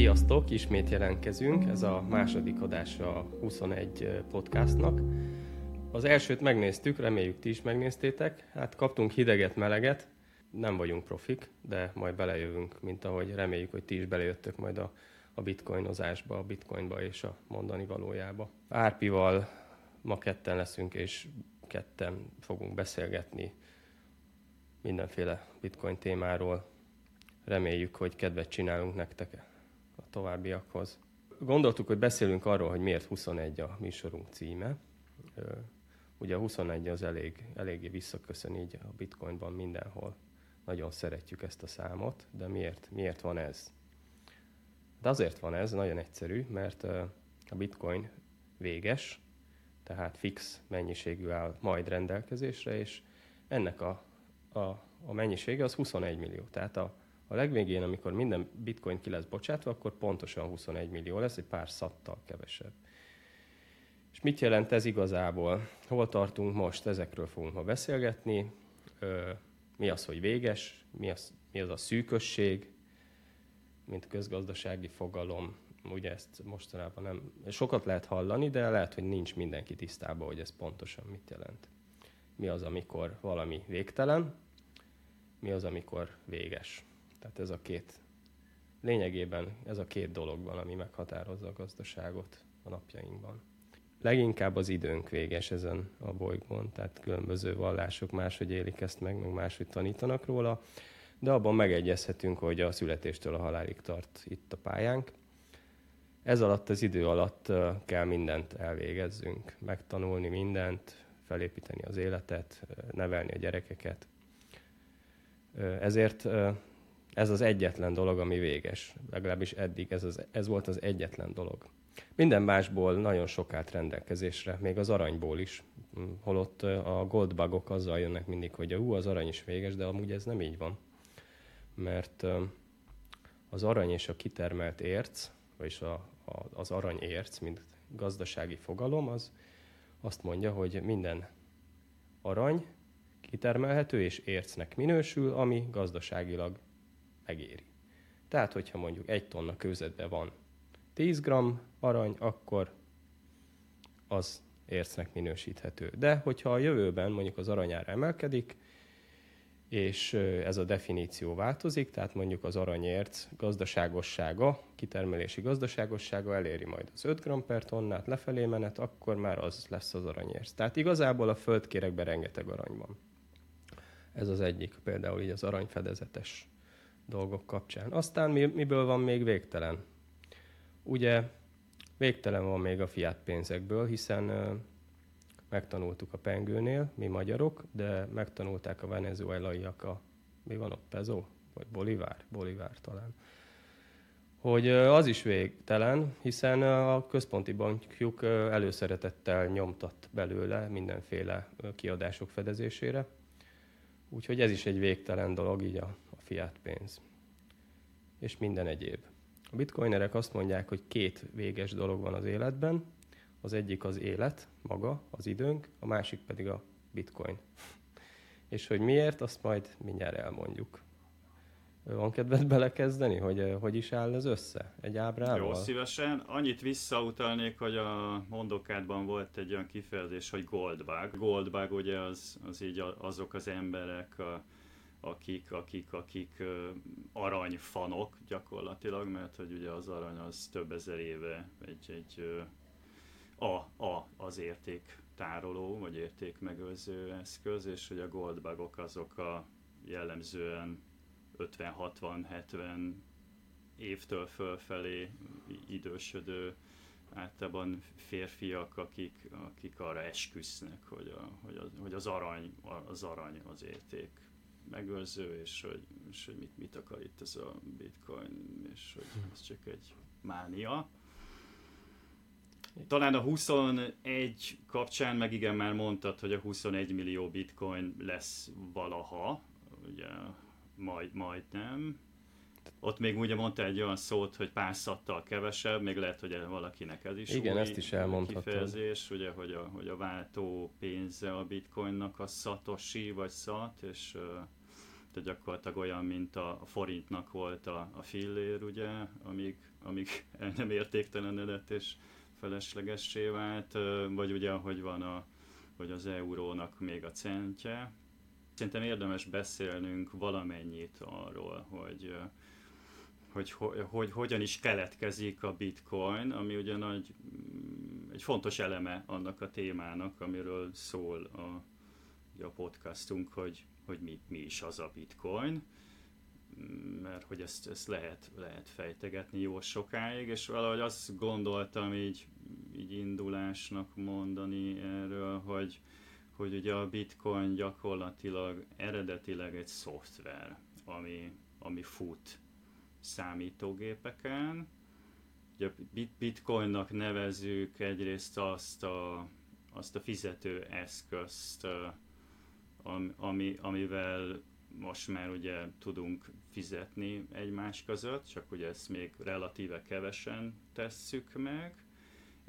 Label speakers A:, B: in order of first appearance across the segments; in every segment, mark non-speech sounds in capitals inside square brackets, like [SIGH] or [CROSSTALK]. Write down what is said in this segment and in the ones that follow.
A: Sziasztok, ismét jelentkezünk, ez a második adása a 21 podcastnak. Az elsőt megnéztük, reméljük ti is megnéztétek. Hát kaptunk hideget, meleget, nem vagyunk profik, de majd belejövünk, mint ahogy reméljük, hogy ti is belejöttök majd a, a bitcoinozásba, a bitcoinba és a mondani valójába. Árpival ma ketten leszünk, és ketten fogunk beszélgetni mindenféle bitcoin témáról. Reméljük, hogy kedvet csinálunk nektek a továbbiakhoz. Gondoltuk, hogy beszélünk arról, hogy miért 21 a műsorunk címe. Ugye a 21 az elég, eléggé visszaköszön így a bitcoinban mindenhol. Nagyon szeretjük ezt a számot, de miért, miért van ez? De azért van ez, nagyon egyszerű, mert a bitcoin véges, tehát fix mennyiségű áll majd rendelkezésre, és ennek a, a, a mennyisége az 21 millió. Tehát a, a legvégén, amikor minden bitcoin ki lesz bocsátva, akkor pontosan 21 millió lesz, egy pár szattal kevesebb. És mit jelent ez igazából? Hol tartunk most? Ezekről fogunk ma beszélgetni. Mi az, hogy véges? Mi az, mi az a szűkösség? Mint közgazdasági fogalom. Ugye ezt mostanában nem... Sokat lehet hallani, de lehet, hogy nincs mindenki tisztában, hogy ez pontosan mit jelent. Mi az, amikor valami végtelen, mi az, amikor véges. Tehát ez a két, lényegében ez a két dolog van, ami meghatározza a gazdaságot a napjainkban. Leginkább az időnk véges ezen a bolygón, tehát különböző vallások máshogy élik ezt meg, meg máshogy tanítanak róla, de abban megegyezhetünk, hogy a születéstől a halálig tart itt a pályánk. Ez alatt az idő alatt kell mindent elvégezzünk, megtanulni mindent, felépíteni az életet, nevelni a gyerekeket. Ezért ez az egyetlen dolog, ami véges. Legalábbis eddig ez, az, ez volt az egyetlen dolog. Minden másból nagyon sok állt rendelkezésre, még az aranyból is. Mm, holott a goldbagok azzal jönnek mindig, hogy ú, az arany is véges, de amúgy ez nem így van. Mert az arany és a kitermelt érc, vagyis a, a, az aranyérc, mint gazdasági fogalom, az azt mondja, hogy minden arany kitermelhető és ércnek minősül, ami gazdaságilag megéri. Tehát, hogyha mondjuk egy tonna kőzetben van 10 g arany, akkor az ércnek minősíthető. De hogyha a jövőben mondjuk az aranyára emelkedik, és ez a definíció változik, tehát mondjuk az aranyérc gazdaságossága, kitermelési gazdaságossága eléri majd az 5 g per tonnát lefelé menet, akkor már az lesz az aranyérc. Tehát igazából a földkérekben rengeteg arany van. Ez az egyik, például így az aranyfedezetes dolgok kapcsán. Aztán mi, miből van még végtelen? Ugye végtelen van még a fiat pénzekből, hiszen megtanultuk a pengőnél, mi magyarok, de megtanulták a venezuelaiak a, mi van ott, pezo? Vagy bolivár? Bolivár talán. Hogy az is végtelen, hiszen a központi bankjuk előszeretettel nyomtat belőle mindenféle kiadások fedezésére. Úgyhogy ez is egy végtelen dolog, így a, fiat pénz, és minden egyéb. A bitcoinerek azt mondják, hogy két véges dolog van az életben, az egyik az élet, maga, az időnk, a másik pedig a bitcoin. [LAUGHS] és hogy miért, azt majd mindjárt elmondjuk. Van kedved belekezdeni, hogy hogy is áll ez össze? Egy ábrával?
B: Jó, szívesen. Annyit visszautalnék, hogy a mondokádban volt egy olyan kifejezés, hogy goldbug. Goldbug ugye az, az így azok az emberek, a, akik, akik, akik aranyfanok gyakorlatilag, mert hogy ugye az arany az több ezer éve egy, egy a, a, az érték tároló, vagy értékmegőrző eszköz, és hogy a goldbagok azok a jellemzően 50-60-70 évtől fölfelé idősödő általában férfiak, akik, akik arra esküsznek, hogy, a, hogy, az, hogy az, arany, az arany az érték megőrző, és hogy, és hogy mit, mit akar itt ez a bitcoin, és hogy ez csak egy mánia. Talán a 21 kapcsán meg igen már mondtad, hogy a 21 millió bitcoin lesz valaha, ugye majd, majd nem. Ott még ugye mondta egy olyan szót, hogy pár szattal kevesebb, még lehet, hogy valakinek ez is
A: Igen, új ezt is elmondhatod.
B: kifejezés, ugye, hogy a, hogy a váltó pénze a bitcoinnak a szatosi vagy szat, és tehát gyakorlatilag olyan, mint a forintnak volt a, a fillér, ugye, amíg, amíg [LAUGHS] el nem értéktelenedett és feleslegessé vált, vagy ugye, hogy van a, hogy az eurónak még a centje. Szerintem érdemes beszélnünk valamennyit arról, hogy, hogy, hogy, hogy hogyan is keletkezik a bitcoin, ami ugye nagy, egy fontos eleme annak a témának, amiről szól a, a podcastunk, hogy, hogy mi, mi is az a bitcoin mert hogy ezt, ezt lehet, lehet fejtegetni jó sokáig, és valahogy azt gondoltam így, így indulásnak mondani erről, hogy, hogy ugye a bitcoin gyakorlatilag eredetileg egy szoftver, ami, ami fut számítógépeken. Ugye bitcoinnak nevezük egyrészt azt a, azt a fizető eszközt, ami, amivel most már ugye tudunk fizetni egymás között, csak ugye ezt még relatíve kevesen tesszük meg,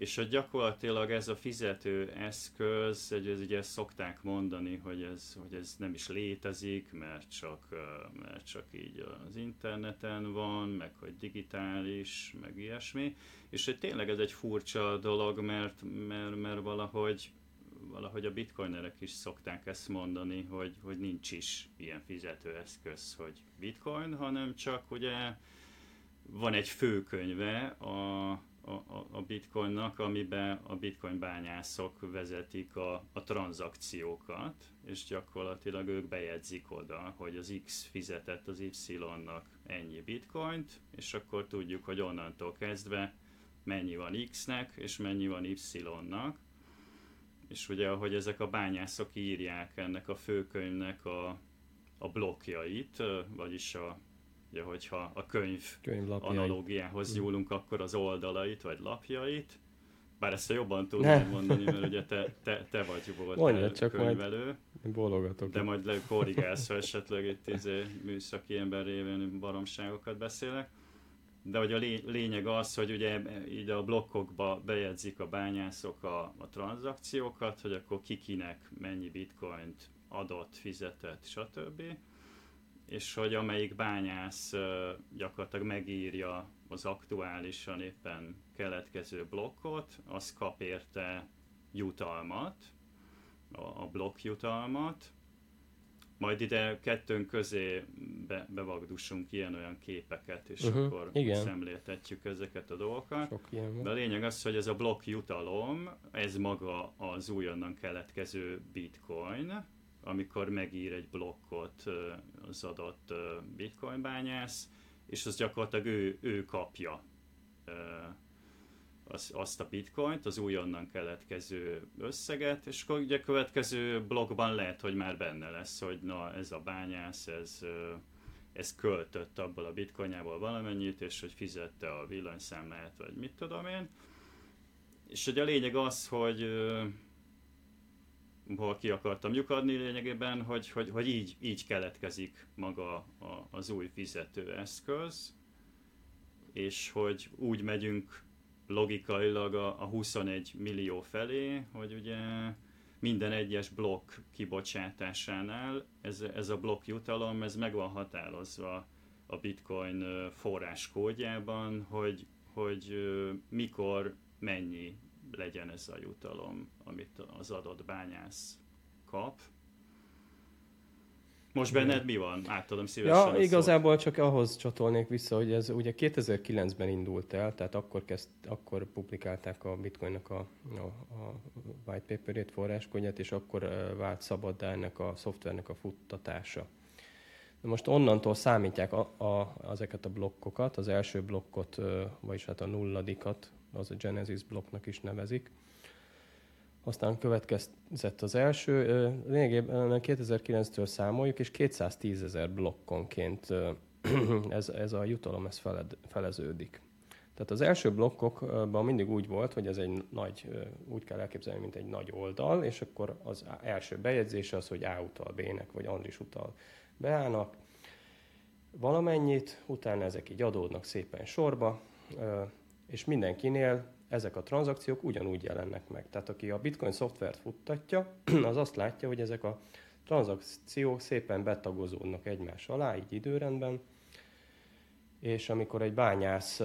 B: és hogy gyakorlatilag ez a fizető eszköz, ez ugye ezt szokták mondani, hogy ez, hogy ez nem is létezik, mert csak, mert csak így az interneten van, meg hogy digitális, meg ilyesmi, és hogy tényleg ez egy furcsa dolog, mert, mert, mert valahogy valahogy a bitcoinerek is szokták ezt mondani, hogy, hogy nincs is ilyen fizetőeszköz, hogy bitcoin, hanem csak ugye van egy főkönyve a, a, a bitcoinnak, amiben a bitcoin bányászok vezetik a, a tranzakciókat, és gyakorlatilag ők bejegyzik oda, hogy az X fizetett az Y-nak ennyi bitcoint, és akkor tudjuk, hogy onnantól kezdve mennyi van X-nek, és mennyi van Y-nak, és ugye, ahogy ezek a bányászok írják ennek a főkönyvnek a, a blokkjait, vagyis a, ugye, hogyha a könyv analógiához nyúlunk, akkor az oldalait vagy lapjait, bár ezt jobban tudnám mondani, mert ugye te, te, te vagy volt Mondja, csak könyvelő.
A: Majd
B: de majd korrigálsz, ha esetleg itt izé, műszaki ember révén baromságokat beszélek. De hogy a lényeg az, hogy ugye így a blokkokba bejegyzik a bányászok a, a tranzakciókat, hogy akkor kikinek mennyi bitcoint adott, fizetett, stb. És hogy amelyik bányász gyakorlatilag megírja az aktuálisan éppen keletkező blokkot, az kap érte jutalmat, a, a blokk jutalmat, majd ide kettőnk közé be, bevagdussunk ilyen-olyan képeket, és uh-huh, akkor igen. szemléltetjük ezeket a dolgokat. De a lényeg az, hogy ez a blokk jutalom, ez maga az újonnan keletkező bitcoin, amikor megír egy blokkot az adott bitcoin bányász, és az gyakorlatilag ő, ő kapja az, azt a bitcoint, az újonnan keletkező összeget, és akkor ugye a következő blogban lehet, hogy már benne lesz, hogy na ez a bányász, ez, ez költött abból a bitcoinjából valamennyit, és hogy fizette a villanyszámláját, vagy mit tudom én. És ugye a lényeg az, hogy hol ki akartam lyukadni lényegében, hogy, hogy, hogy így, így keletkezik maga a, az új fizetőeszköz, és hogy úgy megyünk logikailag a, a 21 millió felé, hogy ugye minden egyes blokk kibocsátásánál ez, ez a blokk jutalom, ez meg van határozva a bitcoin forráskódjában, hogy, hogy mikor mennyi legyen ez a jutalom, amit az adott bányász kap. Most benned mi van? Átadom szívesen.
A: Ja, igazából csak ahhoz csatolnék vissza, hogy ez ugye 2009-ben indult el, tehát akkor, kezd, akkor publikálták a bitcoinnak a, a, a white paperét, forráskonyát, és akkor vált szabad ennek a szoftvernek a futtatása. De most onnantól számítják a, a, ezeket a blokkokat, az első blokkot, vagyis hát a nulladikat, az a Genesis blokknak is nevezik, aztán következett az első, lényegében 2009-től számoljuk, és 210 ezer blokkonként [CLEARS THROAT] ez, ez a jutalom ez feled, feleződik. Tehát az első blokkokban mindig úgy volt, hogy ez egy nagy, úgy kell elképzelni, mint egy nagy oldal, és akkor az első bejegyzés az, hogy A utal B-nek, vagy Andris utal beállnak valamennyit, utána ezek így adódnak szépen sorba, és mindenkinél ezek a tranzakciók ugyanúgy jelennek meg. Tehát aki a Bitcoin szoftvert futtatja, [CLEARS THROAT] az azt látja, hogy ezek a tranzakciók szépen betagozódnak egymás alá, így időrendben, és amikor egy bányász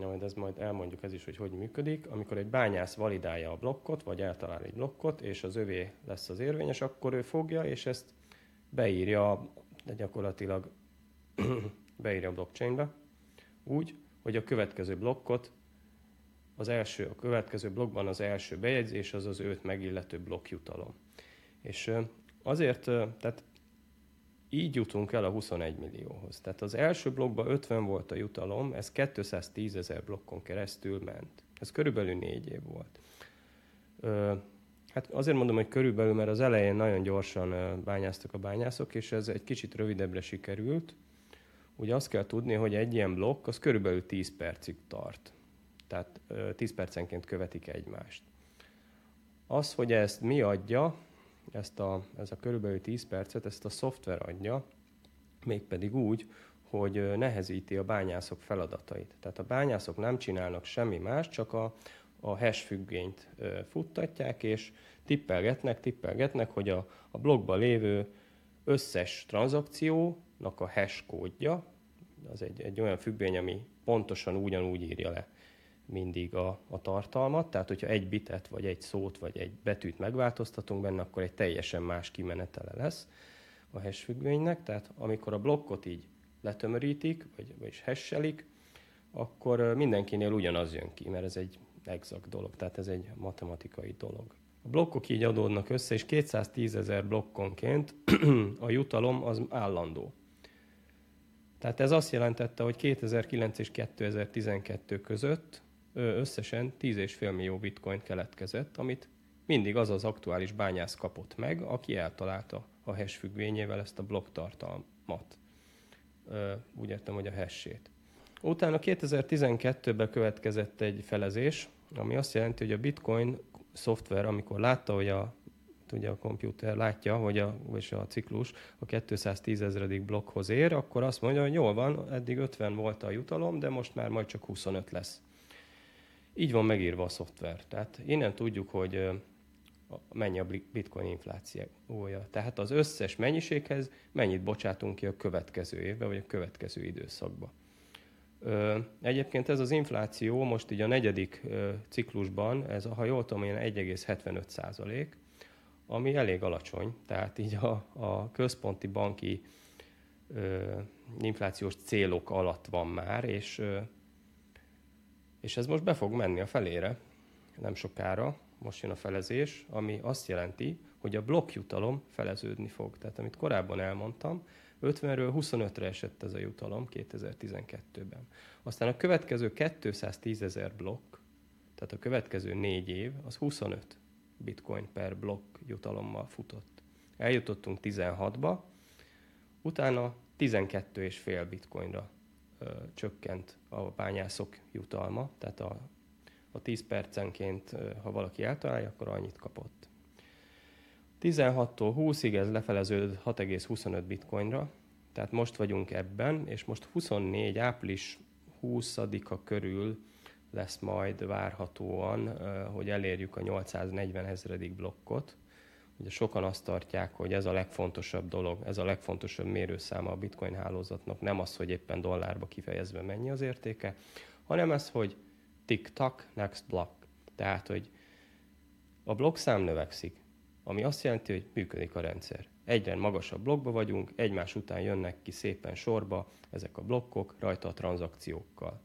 A: majd ez majd elmondjuk ez is, hogy hogy működik. Amikor egy bányász validálja a blokkot, vagy eltalál egy blokkot, és az övé lesz az érvényes, akkor ő fogja, és ezt beírja, de gyakorlatilag [CLEARS THROAT] beírja a blockchainbe, úgy, hogy a következő blokkot, az első, a következő blokkban az első bejegyzés, az az őt megillető blokkjutalom. És azért, tehát így jutunk el a 21 millióhoz. Tehát az első blokkban 50 volt a jutalom, ez 210 ezer blokkon keresztül ment. Ez körülbelül négy év volt. Hát azért mondom, hogy körülbelül, mert az elején nagyon gyorsan bányáztak a bányászok, és ez egy kicsit rövidebbre sikerült. Ugye azt kell tudni, hogy egy ilyen blokk az körülbelül 10 percig tart. Tehát 10 percenként követik egymást. Az, hogy ezt mi adja, ezt a, ez a körülbelül 10 percet, ezt a szoftver adja, mégpedig úgy, hogy nehezíti a bányászok feladatait. Tehát a bányászok nem csinálnak semmi más, csak a, a hash függvényt futtatják, és tippelgetnek, tippelgetnek, hogy a, a blogban lévő összes tranzakciónak a hash kódja, az egy, egy olyan függvény, ami pontosan ugyanúgy írja le mindig a, a tartalmat, tehát hogyha egy bitet, vagy egy szót, vagy egy betűt megváltoztatunk benne, akkor egy teljesen más kimenetele lesz a hash függvénynek, tehát amikor a blokkot így letömörítik, vagy, vagy hashelik, akkor mindenkinél ugyanaz jön ki, mert ez egy exakt dolog, tehát ez egy matematikai dolog. A blokkok így adódnak össze, és 210 ezer blokkonként [CLEARS THROAT] a jutalom az állandó. Tehát ez azt jelentette, hogy 2009 és 2012 között összesen 10,5 millió bitcoin keletkezett, amit mindig az az aktuális bányász kapott meg, aki eltalálta a hash függvényével ezt a blokk tartalmat. Úgy értem, hogy a hash-ét. Utána 2012-ben következett egy felezés, ami azt jelenti, hogy a bitcoin szoftver, amikor látta, hogy a ugye a komputer látja, hogy a, vagy a ciklus a 210 ezredik blokkhoz ér, akkor azt mondja, hogy jól van, eddig 50 volt a jutalom, de most már majd csak 25 lesz. Így van megírva a szoftver. Tehát innen tudjuk, hogy mennyi a bitcoin inflációja. Tehát az összes mennyiséghez mennyit bocsátunk ki a következő évbe, vagy a következő időszakba. Egyébként ez az infláció most így a negyedik ciklusban, ez ha jól tudom, 1,75 százalék, ami elég alacsony, tehát így a, a központi banki inflációs célok alatt van már, és és ez most be fog menni a felére, nem sokára, most jön a felezés, ami azt jelenti, hogy a blokkjutalom feleződni fog. Tehát amit korábban elmondtam, 50-ről 25-re esett ez a jutalom 2012-ben. Aztán a következő 210 ezer blokk, tehát a következő négy év, az 25 bitcoin per blokk jutalommal futott. Eljutottunk 16-ba, utána 12,5 bitcoinra csökkent a bányászok jutalma, tehát a, a 10 percenként, ha valaki eltalálja, akkor annyit kapott. 16-tól 20-ig ez lefeleződött 6,25 bitcoinra, tehát most vagyunk ebben, és most 24 április 20-a körül lesz majd várhatóan, hogy elérjük a 840 ezredik blokkot, Ugye sokan azt tartják, hogy ez a legfontosabb dolog, ez a legfontosabb mérőszáma a bitcoin hálózatnak, nem az, hogy éppen dollárba kifejezve mennyi az értéke, hanem ez, hogy tick-tack, next block. Tehát, hogy a blokkszám növekszik, ami azt jelenti, hogy működik a rendszer. Egyre magasabb blokkba vagyunk, egymás után jönnek ki szépen sorba ezek a blokkok, rajta a tranzakciókkal.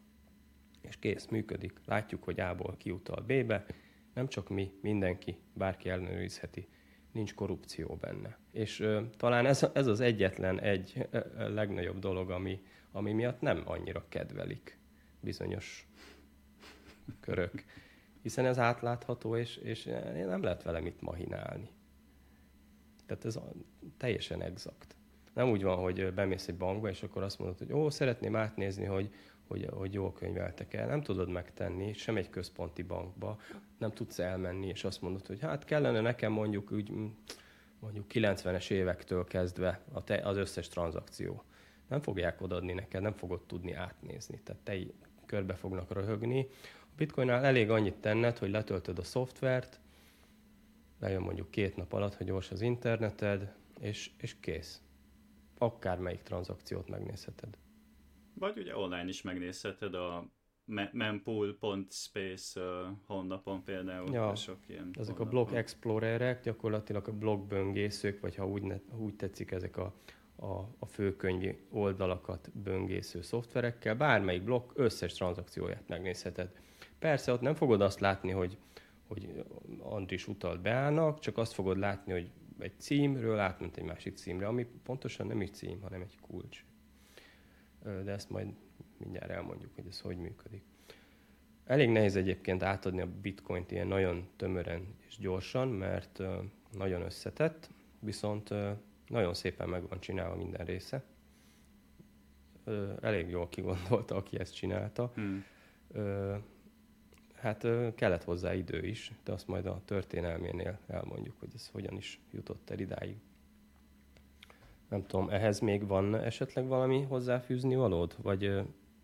A: És kész, működik. Látjuk, hogy A-ból kiutal B-be, nem csak mi, mindenki, bárki ellenőrizheti nincs korrupció benne. És ö, talán ez, ez az egyetlen egy ö, legnagyobb dolog, ami, ami miatt nem annyira kedvelik bizonyos körök. Hiszen ez átlátható, és, és nem lehet vele mit mahinálni. Tehát ez a, teljesen exakt. Nem úgy van, hogy bemész egy bankba, és akkor azt mondod, hogy ó, szeretném átnézni, hogy, hogy, hogy jól könyveltek el. Nem tudod megtenni, sem egy központi bankba. Nem tudsz elmenni, és azt mondod, hogy hát kellene nekem mondjuk úgy, mm, mondjuk 90-es évektől kezdve a te, az összes tranzakció. Nem fogják odadni neked, nem fogod tudni átnézni. Tehát te körbe fognak röhögni. A Bitcoinnál elég annyit tenned, hogy letöltöd a szoftvert, lejön mondjuk két nap alatt, hogy gyors az interneted, és, és kész. Akármelyik tranzakciót megnézheted.
B: Vagy ugye online is megnézheted a mempool.space honlapon például.
A: Ja, sok ilyen ezek honlapon. a blog explorerek, gyakorlatilag a blog böngészők, vagy ha úgy, ne, úgy tetszik, ezek a, a, a főkönyvi oldalakat böngésző szoftverekkel, bármelyik blog összes tranzakcióját megnézheted. Persze ott nem fogod azt látni, hogy, hogy Andris utalt beállnak, csak azt fogod látni, hogy egy címről átment egy másik címre, ami pontosan nem is cím, hanem egy kulcs. De ezt majd mindjárt elmondjuk, hogy ez hogy működik. Elég nehéz egyébként átadni a bitcoint ilyen nagyon tömören és gyorsan, mert nagyon összetett, viszont nagyon szépen meg van csinálva minden része. Elég jól kigondolta, aki ezt csinálta. Hmm. Hát kellett hozzá idő is, de azt majd a történelménél elmondjuk, hogy ez hogyan is jutott el idáig. Nem tudom, ehhez még van esetleg valami hozzáfűzni valód? Vagy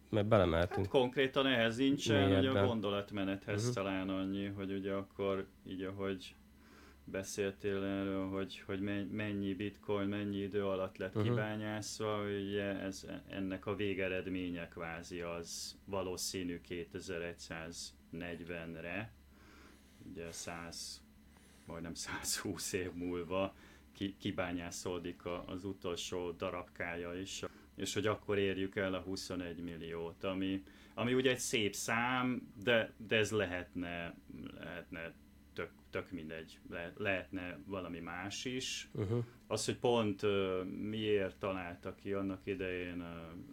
A: mert belemeltünk.
B: Hát konkrétan ehhez nincsen, hogy a gondolatmenethez uh-huh. talán annyi, hogy ugye akkor így, ahogy beszéltél erről, hogy, hogy mennyi bitcoin, mennyi idő alatt lett uh-huh. kibányászva, ugye ez, ennek a végeredménye kvázi az valószínű 2140-re, ugye 100, majdnem 120 év múlva kibányászódik az utolsó darabkája is és hogy akkor érjük el a 21 milliót, ami, ami ugye egy szép szám, de, de ez lehetne, lehetne tök, mindegy, Le, lehetne valami más is. Uh-huh. Az, hogy pont uh, miért találta ki annak idején uh,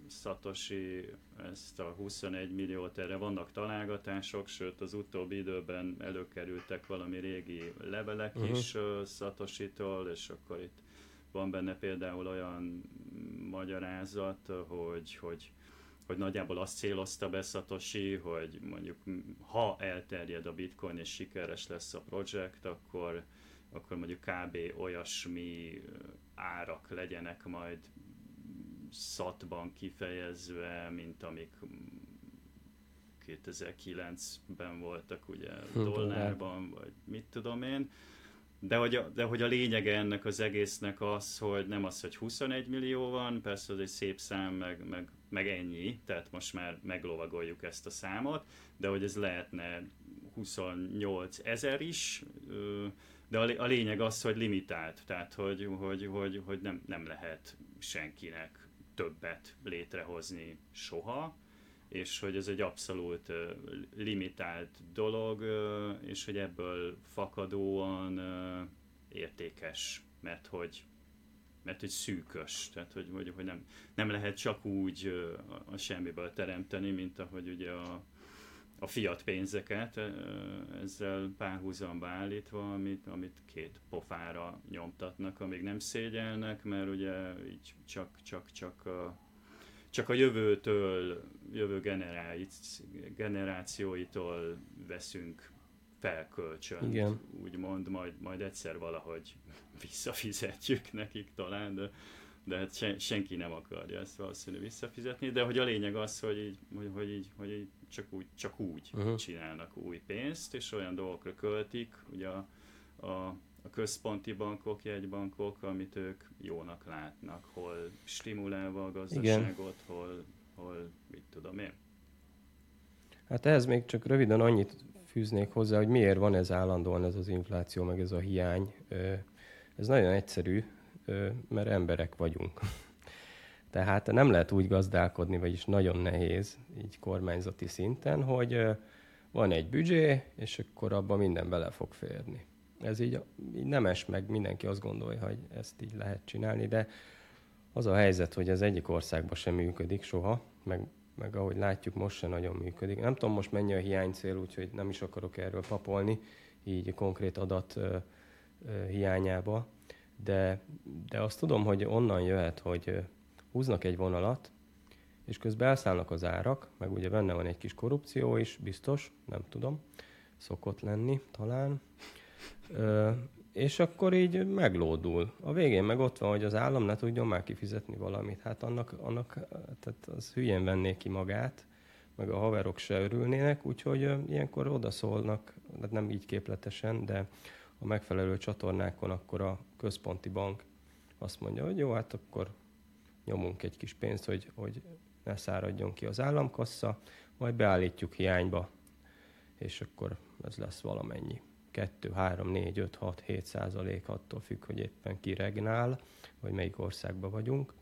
B: Satoshi ezt a 21 milliót, erre vannak találgatások, sőt az utóbbi időben előkerültek valami régi levelek uh-huh. is uh, Satoshi-tól, és akkor itt van benne például olyan magyarázat, hogy, hogy, hogy nagyjából azt célozta be Satoshi, hogy mondjuk ha elterjed a bitcoin és sikeres lesz a projekt, akkor, akkor mondjuk kb. olyasmi árak legyenek majd szatban kifejezve, mint amik 2009-ben voltak ugye hm, dollárban, vagy mit tudom én. De hogy, a, de hogy a lényege ennek az egésznek az, hogy nem az, hogy 21 millió van, persze az egy szép szám, meg, meg, meg ennyi, tehát most már meglovagoljuk ezt a számot, de hogy ez lehetne 28 ezer is, de a, lényeg az, hogy limitált, tehát hogy, hogy, hogy, hogy nem, nem lehet senkinek többet létrehozni soha, és hogy ez egy abszolút limitált dolog, és hogy ebből fakadóan értékes, mert hogy mert hogy szűkös, tehát hogy, hogy, hogy nem, nem lehet csak úgy a semmiből teremteni, mint ahogy ugye a, a fiat pénzeket ezzel párhuzamba állítva, amit, amit két pofára nyomtatnak, amíg nem szégyelnek, mert ugye így csak, csak, csak a, csak a jövőtől, jövő generációitól veszünk fel kölcsön, Igen. úgymond, majd, majd egyszer valahogy [LAUGHS] visszafizetjük nekik talán, de, de hát sen, senki nem akarja ezt valószínűleg visszafizetni, de hogy a lényeg az, hogy így, hogy, hogy így, hogy így csak úgy, csak úgy uh-huh. csinálnak új pénzt, és olyan dolgokra költik, ugye a, a a központi bankok, jegybankok, amit ők jónak látnak, hol stimulálva a gazdaságot, hol, hol mit tudom én.
A: Hát ehhez még csak röviden annyit fűznék hozzá, hogy miért van ez állandóan ez az infláció, meg ez a hiány. Ez nagyon egyszerű, mert emberek vagyunk. [LAUGHS] Tehát nem lehet úgy gazdálkodni, vagyis nagyon nehéz így kormányzati szinten, hogy van egy büdzsé, és akkor abban minden bele fog férni ez így, így nem es meg, mindenki azt gondolja, hogy ezt így lehet csinálni, de az a helyzet, hogy ez egyik országban sem működik soha, meg, meg ahogy látjuk, most sem nagyon működik. Nem tudom most mennyi a hiánycél, úgyhogy nem is akarok erről papolni, így konkrét adat ö, ö, hiányába, de, de azt tudom, hogy onnan jöhet, hogy húznak egy vonalat, és közben elszállnak az árak, meg ugye benne van egy kis korrupció is, biztos, nem tudom, szokott lenni talán, és akkor így meglódul. A végén meg ott van, hogy az állam ne tudjon már kifizetni valamit. Hát annak, annak tehát az hülyén venné ki magát, meg a haverok se örülnének, úgyhogy ilyenkor odaszólnak, hát nem így képletesen, de a megfelelő csatornákon akkor a központi bank azt mondja, hogy jó, hát akkor nyomunk egy kis pénzt, hogy, hogy ne száradjon ki az államkassa, majd beállítjuk hiányba, és akkor ez lesz valamennyi. 2, 3, 4, 5, 6, 7 százalék attól függ, hogy éppen ki regnál, vagy melyik országban vagyunk.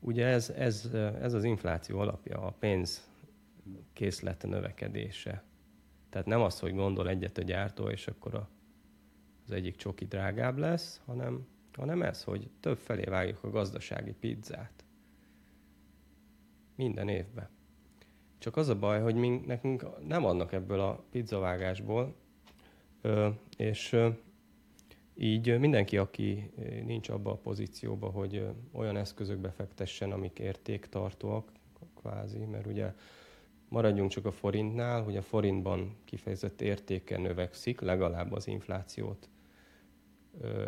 A: Ugye ez, ez, ez az infláció alapja, a pénz készlet növekedése. Tehát nem az, hogy gondol egyet a gyártó, és akkor a, az egyik csoki drágább lesz, hanem, hanem ez, hogy több felé vágjuk a gazdasági pizzát. Minden évben. Csak az a baj, hogy mink, nekünk nem adnak ebből a pizzavágásból, és így mindenki, aki nincs abba a pozícióba, hogy olyan eszközökbe fektessen, amik értéktartóak, kvázi, mert ugye maradjunk csak a forintnál, hogy a forintban kifejezett értéke növekszik, legalább az inflációt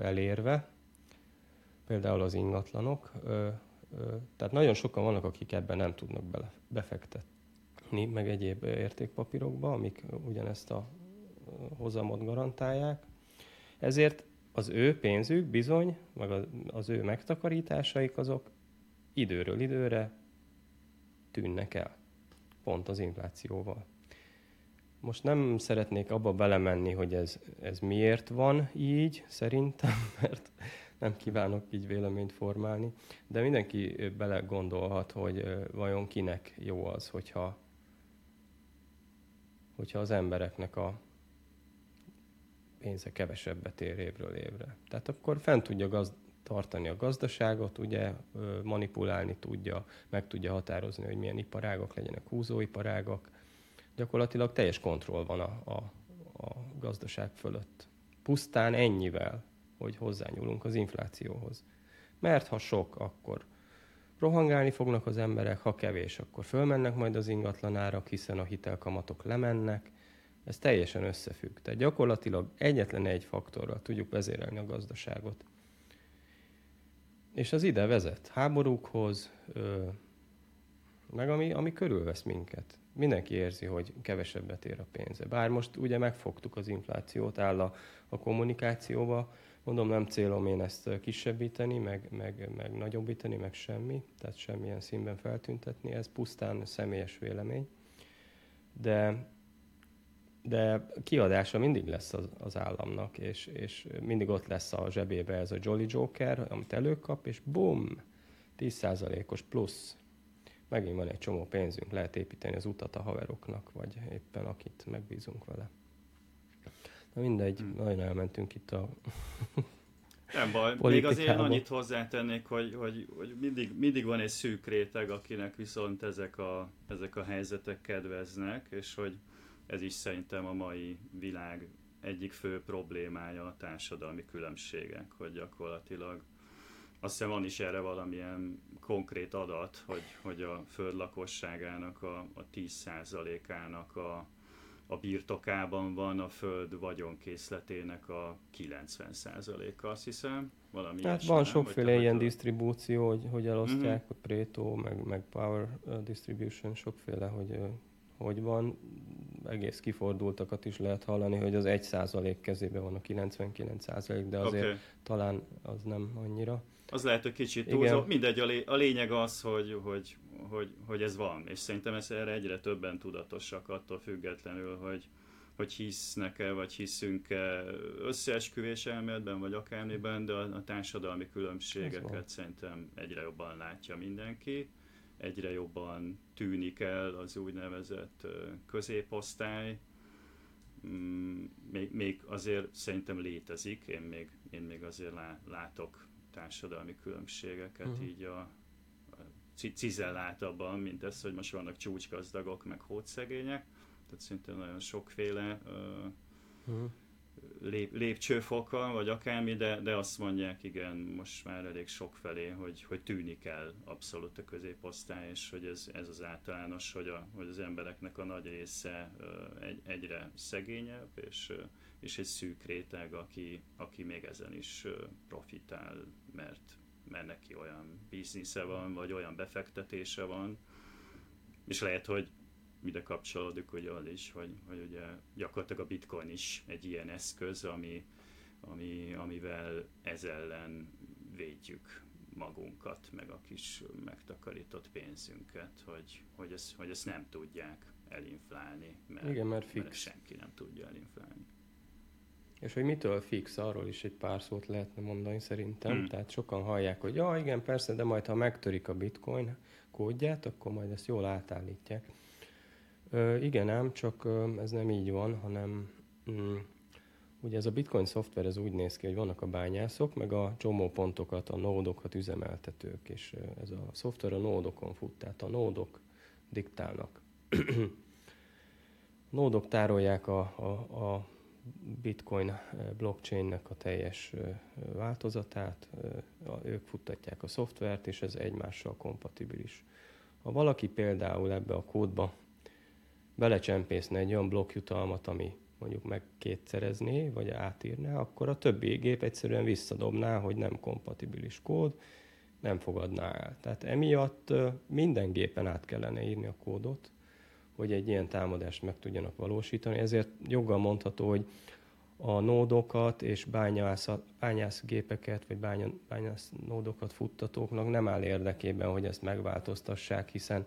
A: elérve, például az ingatlanok. Tehát nagyon sokan vannak, akik ebben nem tudnak befektetni, meg egyéb értékpapírokba, amik ugyanezt a hozamot garantálják. Ezért az ő pénzük bizony, meg az ő megtakarításaik azok időről időre tűnnek el. Pont az inflációval. Most nem szeretnék abba belemenni, hogy ez, ez miért van így, szerintem, [LAUGHS] mert nem kívánok így véleményt formálni, de mindenki bele gondolhat, hogy vajon kinek jó az, hogyha, hogyha az embereknek a pénze kevesebbet ér évről évre. Tehát akkor fent tudja gazd- tartani a gazdaságot, ugye manipulálni tudja, meg tudja határozni, hogy milyen iparágak legyenek húzóiparágak. Gyakorlatilag teljes kontroll van a, a, a gazdaság fölött. Pusztán ennyivel, hogy hozzányúlunk az inflációhoz. Mert ha sok, akkor rohangálni fognak az emberek, ha kevés, akkor fölmennek majd az ingatlanárak, hiszen a hitelkamatok lemennek, ez teljesen összefügg. Tehát gyakorlatilag egyetlen egy faktorral tudjuk vezérelni a gazdaságot. És az ide vezet háborúkhoz, meg ami, ami körülvesz minket. Mindenki érzi, hogy kevesebbet ér a pénze. Bár most ugye megfogtuk az inflációt, áll a, a kommunikációba, mondom, nem célom én ezt kisebbíteni, meg, meg, meg nagyobbítani, meg semmi, tehát semmilyen színben feltüntetni, ez pusztán személyes vélemény. De de kiadása mindig lesz az, az államnak, és, és mindig ott lesz a zsebébe ez a Jolly Joker, amit előkap, és bum, 10%-os plusz. Megint van egy csomó pénzünk, lehet építeni az utat a haveroknak, vagy éppen akit megbízunk vele. Na mindegy, hmm. nagyon elmentünk itt a [LAUGHS]
B: Nem baj, még azért annyit hozzátennék, hogy, hogy, hogy mindig, mindig van egy szűk réteg, akinek viszont ezek a, ezek a helyzetek kedveznek, és hogy ez is szerintem a mai világ egyik fő problémája a társadalmi különbségek, hogy gyakorlatilag azt hiszem van is erre valamilyen konkrét adat, hogy, hogy a föld lakosságának a, a 10%-ának a, a birtokában van a föld vagyonkészletének a 90%-a, azt hiszem. Valami
A: hát van sokféle ilyen disztribúció, hogy, hogy elosztják, uh-huh. a Pareto, meg, meg Power Distribution, sokféle, hogy hogy van, egész kifordultakat is lehet hallani, hogy az 1% kezében van a 99%, de azért okay. talán az nem annyira.
B: Az lehet, hogy kicsit túlzó. Mindegy, a, lé- a lényeg az, hogy, hogy, hogy, hogy ez van, és szerintem ez erre egyre többen tudatosak attól függetlenül, hogy, hogy hisznek-e, vagy hiszünk-e összeesküvés elméletben, vagy akármiben, de a, a társadalmi különbségeket szerintem egyre jobban látja mindenki egyre jobban tűnik el az úgynevezett középosztály. Mm, még, még azért szerintem létezik, én még, én még azért látok társadalmi különbségeket uh-huh. így a, a cizellátabban, mint ez, hogy most vannak csúcsgazdagok, meg hódszegények. Tehát szerintem nagyon sokféle uh-huh lép, lépcsőfokkal, vagy akármi, de, de azt mondják, igen, most már elég sok felé, hogy, hogy tűnik el abszolút a középosztály, és hogy ez, ez az általános, hogy, a, hogy az embereknek a nagy része egy, egyre szegényebb, és, és egy szűk réteg, aki, aki még ezen is profitál, mert, mert neki olyan biznisze van, vagy olyan befektetése van, és lehet, hogy ide kapcsolódik hogy az is, hogy, hogy ugye gyakorlatilag a bitcoin is egy ilyen eszköz, ami, ami, amivel ez ellen védjük magunkat, meg a kis megtakarított pénzünket, hogy, hogy, ezt, hogy ezt nem tudják elinflálni, mert,
A: Igen, mert, fix.
B: mert senki nem tudja elinflálni.
A: És hogy mitől fix, arról is egy pár szót lehetne mondani szerintem.
B: Hmm.
A: Tehát sokan hallják, hogy ja, igen, persze, de majd ha megtörik a bitcoin kódját, akkor majd ezt jól átállítják. Igen ám, csak ez nem így van, hanem mm, ugye ez a bitcoin szoftver ez úgy néz ki, hogy vannak a bányászok, meg a csomópontokat, a nódokat üzemeltetők, és ez a szoftver a nódokon fut, tehát a nódok diktálnak. [CLEARS THROAT] nódok tárolják a, a, a bitcoin blockchainnek a teljes változatát, ők futtatják a szoftvert, és ez egymással kompatibilis. Ha valaki például ebbe a kódba belecsempészne egy olyan blokkjutalmat, ami mondjuk meg kétszerezné, vagy átírná, akkor a többi gép egyszerűen visszadobná, hogy nem kompatibilis kód, nem fogadná el. Tehát emiatt minden gépen át kellene írni a kódot, hogy egy ilyen támadást meg tudjanak valósítani. Ezért joggal mondható, hogy a nódokat és bányász, bányászgépeket, vagy bánya, bányász nódokat futtatóknak nem áll érdekében, hogy ezt megváltoztassák, hiszen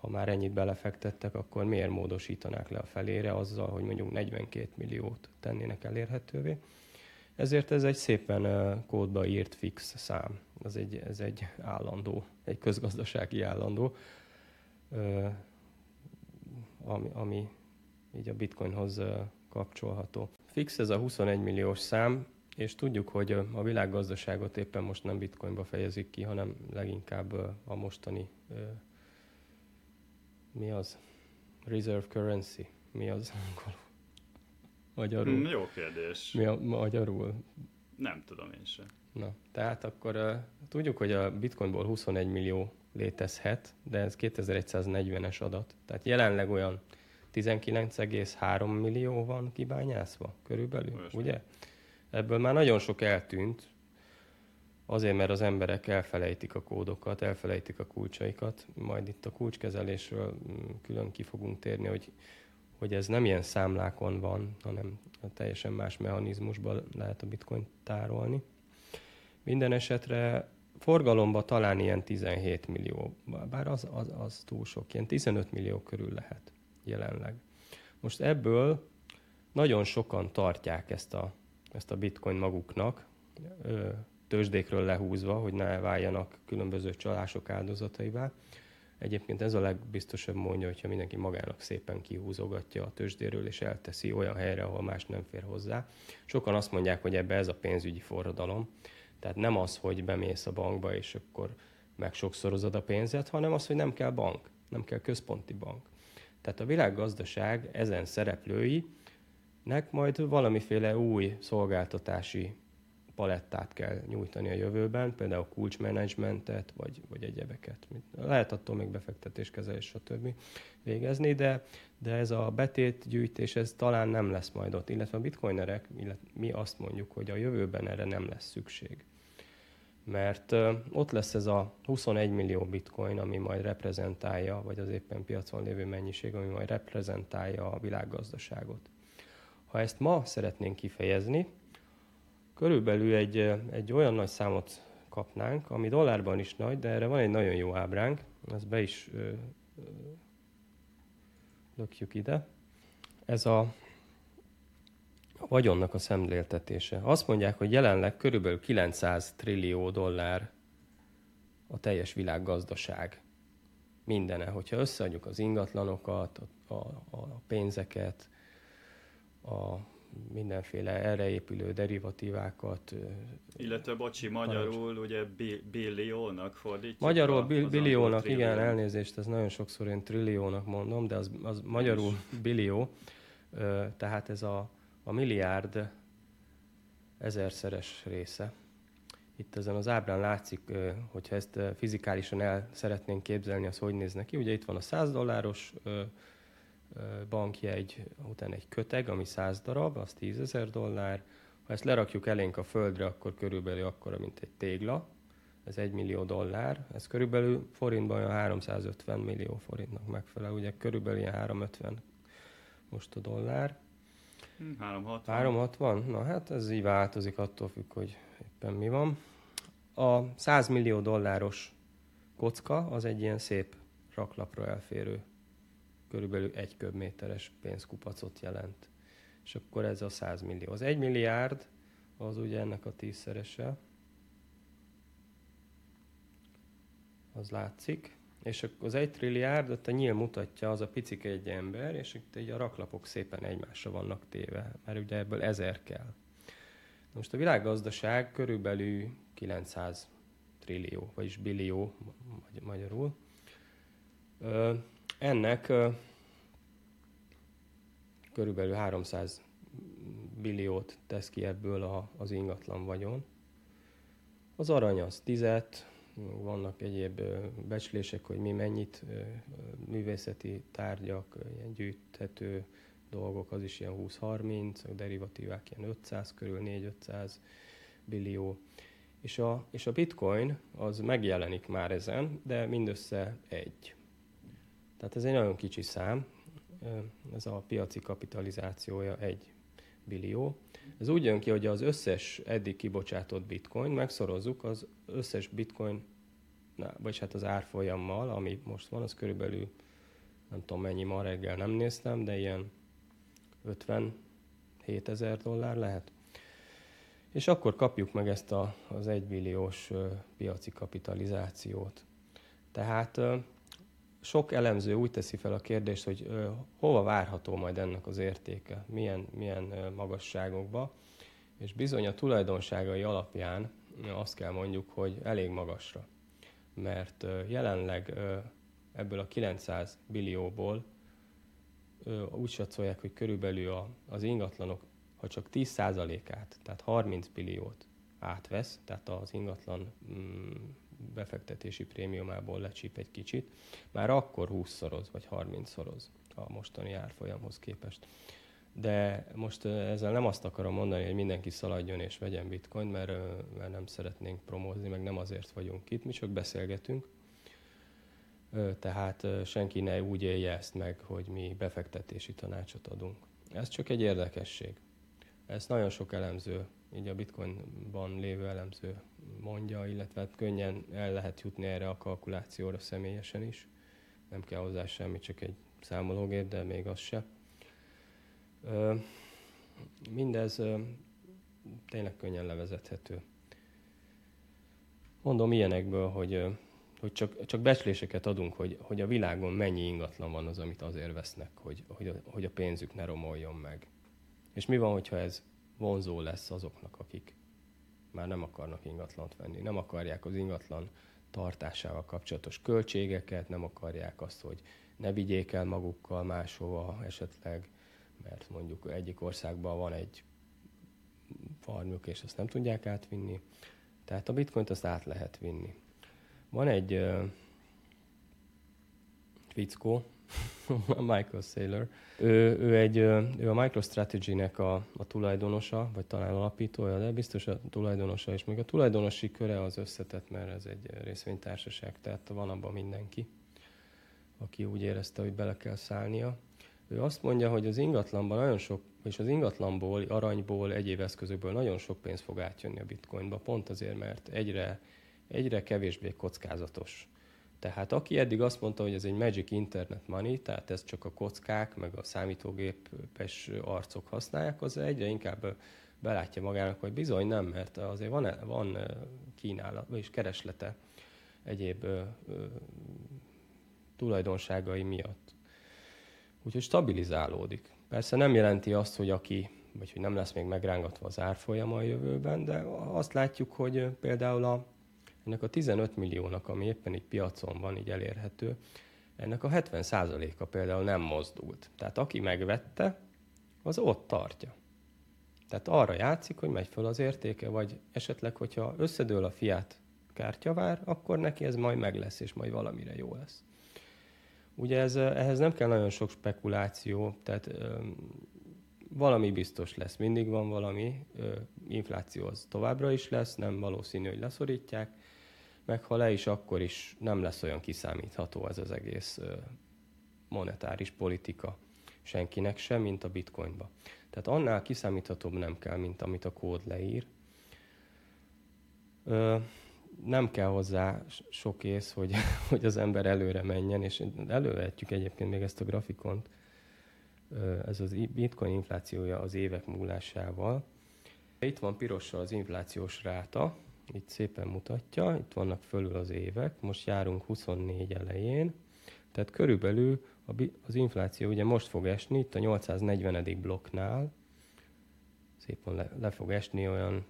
A: ha már ennyit belefektettek, akkor miért módosítanák le a felére azzal, hogy mondjuk 42 milliót tennének elérhetővé. Ezért ez egy szépen kódba írt fix szám. Ez egy, ez egy állandó, egy közgazdasági állandó ami, ami így a bitcoinhoz kapcsolható. Fix ez a 21 milliós szám, és tudjuk, hogy a világgazdaságot éppen most nem bitcoinba fejezik ki, hanem leginkább a mostani mi az? Reserve currency. Mi az
B: Magyarul. Mm, jó kérdés.
A: Mi a magyarul?
B: Nem tudom én sem.
A: Na, tehát akkor uh, tudjuk, hogy a bitcoinból 21 millió létezhet, de ez 2140-es adat. Tehát jelenleg olyan 19,3 millió van kibányászva körülbelül, Most ugye? Ebből már nagyon sok eltűnt, azért, mert az emberek elfelejtik a kódokat, elfelejtik a kulcsaikat. Majd itt a kulcskezelésről mm, külön ki fogunk térni, hogy, hogy ez nem ilyen számlákon van, hanem teljesen más mechanizmusban lehet a bitcoin tárolni. Minden esetre forgalomba talán ilyen 17 millió, bár az, az, az túl sok, ilyen 15 millió körül lehet jelenleg. Most ebből nagyon sokan tartják ezt a, ezt a bitcoin maguknak, tőzsdékről lehúzva, hogy ne váljanak különböző csalások áldozataivá. Egyébként ez a legbiztosabb mondja, hogyha mindenki magának szépen kihúzogatja a tőzsdéről, és elteszi olyan helyre, ahol más nem fér hozzá. Sokan azt mondják, hogy ebbe ez a pénzügyi forradalom. Tehát nem az, hogy bemész a bankba, és akkor meg sokszorozod a pénzet, hanem az, hogy nem kell bank, nem kell központi bank. Tehát a világgazdaság ezen szereplőinek majd valamiféle új szolgáltatási palettát kell nyújtani a jövőben, például kulcsmenedzsmentet, vagy, vagy egyebeket. Lehet attól még befektetéskezelés, stb. végezni, de, de ez a betétgyűjtés, ez talán nem lesz majd ott, illetve a bitcoinerek, illetve mi azt mondjuk, hogy a jövőben erre nem lesz szükség. Mert ott lesz ez a 21 millió bitcoin, ami majd reprezentálja, vagy az éppen piacon lévő mennyiség, ami majd reprezentálja a világgazdaságot. Ha ezt ma szeretnénk kifejezni, körülbelül egy, egy olyan nagy számot kapnánk, ami dollárban is nagy, de erre van egy nagyon jó ábránk, ezt be is ö, ö, lökjük ide. Ez a, a vagyonnak a szemléltetése. Azt mondják, hogy jelenleg körülbelül 900 trillió dollár a teljes világgazdaság mindene. Hogyha összeadjuk az ingatlanokat, a, a, a pénzeket, a mindenféle erre épülő derivatívákat.
B: Illetve, bocsi, magyarul parancs. ugye billiónak fordítjuk.
A: Magyarul bil- billiónak, igen, elnézést, ez nagyon sokszor én trilliónak mondom, de az, az magyarul [LAUGHS] billió, tehát ez a, a milliárd ezerszeres része. Itt ezen az ábrán látszik, hogyha ezt fizikálisan el szeretnénk képzelni, az hogy néz neki. Ugye itt van a 100 dolláros bankjegy, utána egy köteg, ami 100 darab, az 10 ezer dollár. Ha ezt lerakjuk elénk a földre, akkor körülbelül akkora, mint egy tégla. Ez 1 millió dollár. Ez körülbelül forintban olyan 350 millió forintnak megfelel. Ugye körülbelül ilyen 350 most a dollár.
B: 360.
A: Hm, 360? Na hát ez így változik, attól függ, hogy éppen mi van. a 100 millió dolláros kocka az egy ilyen szép raklapra elférő, körülbelül egy köbméteres pénzkupacot jelent. És akkor ez a 100 millió. Az 1 milliárd az ugye ennek a tízszerese. Az látszik. És az egy trilliárd, ott a nyíl mutatja, az a picike egy ember, és itt egy a raklapok szépen egymásra vannak téve, mert ugye ebből ezer kell. Most a világgazdaság körülbelül 900 trillió, vagyis billió magyarul. Ennek körülbelül 300 billiót tesz ki ebből a, az ingatlan vagyon. Az arany az tizet, vannak egyéb becslések, hogy mi mennyit művészeti tárgyak, ilyen gyűjthető dolgok, az is ilyen 20-30, a derivatívák ilyen 500 körül, 4-500 billió. És a, és a bitcoin az megjelenik már ezen, de mindössze egy. Tehát ez egy nagyon kicsi szám, ez a piaci kapitalizációja egy billió. Ez úgy jön ki, hogy az összes eddig kibocsátott bitcoin, megszorozzuk az összes bitcoin, vagy hát az árfolyammal, ami most van, az körülbelül nem tudom mennyi ma reggel nem néztem, de ilyen 57 ezer dollár lehet. És akkor kapjuk meg ezt a, az egybilliós piaci kapitalizációt. Tehát sok elemző úgy teszi fel a kérdést, hogy ö, hova várható majd ennek az értéke, milyen, milyen ö, magasságokba, és bizony a tulajdonságai alapján azt kell mondjuk, hogy elég magasra. Mert ö, jelenleg ebből a 900 billióból úgy satszolják, hogy körülbelül a, az ingatlanok, ha csak 10%-át, tehát 30 billiót átvesz, tehát az ingatlan mm, befektetési prémiumából lecsíp egy kicsit, már akkor 20-szoroz vagy 30-szoroz a mostani árfolyamhoz képest. De most ezzel nem azt akarom mondani, hogy mindenki szaladjon és vegyen bitcoin, mert, mert nem szeretnénk promózni, meg nem azért vagyunk itt, mi csak beszélgetünk. Tehát senki ne úgy élje ezt meg, hogy mi befektetési tanácsot adunk. Ez csak egy érdekesség. Ezt nagyon sok elemző, így a bitcoinban lévő elemző mondja, illetve hát könnyen el lehet jutni erre a kalkulációra személyesen is. Nem kell hozzá semmi, csak egy számológép, de még az se. Mindez tényleg könnyen levezethető. Mondom ilyenekből, hogy, hogy csak, csak becsléseket adunk, hogy, hogy a világon mennyi ingatlan van az, amit azért vesznek, hogy, hogy, a, hogy a pénzük ne romoljon meg. És mi van, hogyha ez vonzó lesz azoknak, akik már nem akarnak ingatlant venni, nem akarják az ingatlan tartásával kapcsolatos költségeket, nem akarják azt, hogy ne vigyék el magukkal máshova esetleg, mert mondjuk egyik országban van egy farmjuk, és azt nem tudják átvinni. Tehát a bitcoint azt át lehet vinni. Van egy uh, fickó, [LAUGHS] Michael Saylor. Ő, ő, egy, ő a MicroStrategy-nek a, a tulajdonosa, vagy talán alapítója, de biztos a tulajdonosa, és még a tulajdonosi köre az összetett, mert ez egy részvénytársaság, tehát van abban mindenki, aki úgy érezte, hogy bele kell szállnia. Ő azt mondja, hogy az ingatlanban nagyon sok, és az ingatlanból, aranyból, egyéb eszközökből nagyon sok pénz fog átjönni a bitcoinba, pont azért, mert egyre, egyre kevésbé kockázatos tehát aki eddig azt mondta, hogy ez egy Magic Internet Money, tehát ez csak a kockák, meg a számítógépes arcok használják, az egyre inkább belátja magának, hogy bizony nem, mert azért van, van kínálat, vagyis kereslete egyéb ö, ö, tulajdonságai miatt. Úgyhogy stabilizálódik. Persze nem jelenti azt, hogy aki, vagy hogy nem lesz még megrángatva az árfolyama a jövőben, de azt látjuk, hogy például a ennek a 15 milliónak, ami éppen egy piacon van, így elérhető, ennek a 70%-a például nem mozdult. Tehát aki megvette, az ott tartja. Tehát arra játszik, hogy megy föl az értéke, vagy esetleg, hogyha összedől a fiát kártyavár, akkor neki ez majd meg lesz, és majd valamire jó lesz. Ugye ez, ehhez nem kell nagyon sok spekuláció, tehát ö, valami biztos lesz, mindig van valami, ö, infláció az továbbra is lesz, nem valószínű, hogy leszorítják, meg ha le is, akkor is nem lesz olyan kiszámítható ez az egész monetáris politika senkinek sem, mint a bitcoinba. Tehát annál kiszámíthatóbb nem kell, mint amit a kód leír. nem kell hozzá sok ész, hogy, [LAUGHS] hogy az ember előre menjen, és elővehetjük egyébként még ezt a grafikont, ez az bitcoin inflációja az évek múlásával. Itt van pirossal az inflációs ráta, itt szépen mutatja, itt vannak fölül az évek, most járunk 24 elején, tehát körülbelül az infláció ugye most fog esni, itt a 840. blokknál, szépen le, le fog esni olyan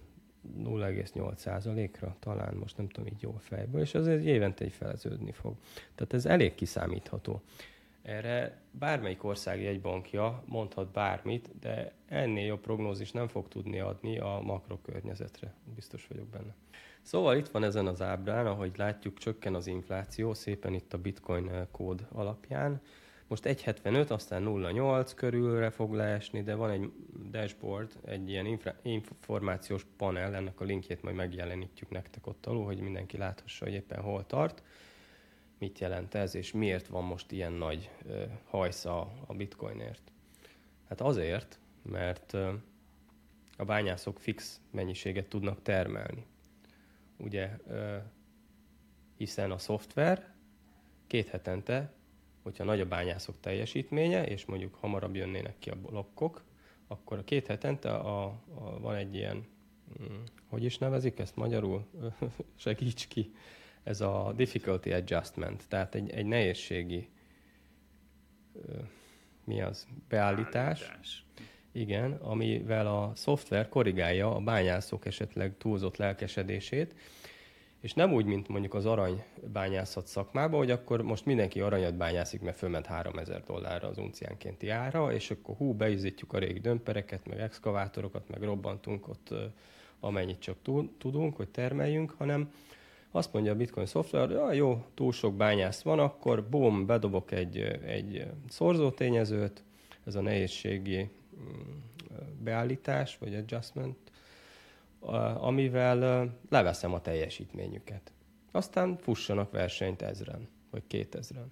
A: 0,8%-ra, talán most nem tudom így jól fejből, és azért évente egy feleződni fog. Tehát ez elég kiszámítható. Erre bármelyik ország jegybankja mondhat bármit, de ennél jobb prognózis nem fog tudni adni a makrokörnyezetre. Biztos vagyok benne. Szóval itt van ezen az ábrán, ahogy látjuk, csökken az infláció, szépen itt a bitcoin kód alapján. Most 1,75, aztán 0,8 körülre fog leesni, de van egy dashboard, egy ilyen infra, információs panel, ennek a linkjét majd megjelenítjük nektek ott alul, hogy mindenki láthassa, hogy éppen hol tart mit jelent ez, és miért van most ilyen nagy hajsza a bitcoinért. Hát azért, mert a bányászok fix mennyiséget tudnak termelni. Ugye, hiszen a szoftver két hetente, hogyha nagy a bányászok teljesítménye, és mondjuk hamarabb jönnének ki a blokkok, akkor a két hetente a, a, van egy ilyen, hm, hogy is nevezik ezt magyarul? [LAUGHS] Segíts ki ez a difficulty adjustment, tehát egy, egy nehézségi mi az? Beállítás. Beállítás. Igen, amivel a szoftver korrigálja a bányászok esetleg túlzott lelkesedését, és nem úgy, mint mondjuk az aranybányászat szakmában, hogy akkor most mindenki aranyat bányászik, mert fölment 3000 dollárra az unciánkénti ára, és akkor hú, beizítjuk a régi dömpereket, meg exkavátorokat, meg robbantunk ott amennyit csak tudunk, hogy termeljünk, hanem azt mondja a Bitcoin szoftver, hogy jó, túl sok bányász van, akkor bum, bedobok egy, egy szorzótényezőt, ez a nehézségi mm, beállítás, vagy adjustment, amivel leveszem a teljesítményüket. Aztán fussanak versenyt ezren, vagy kétezren.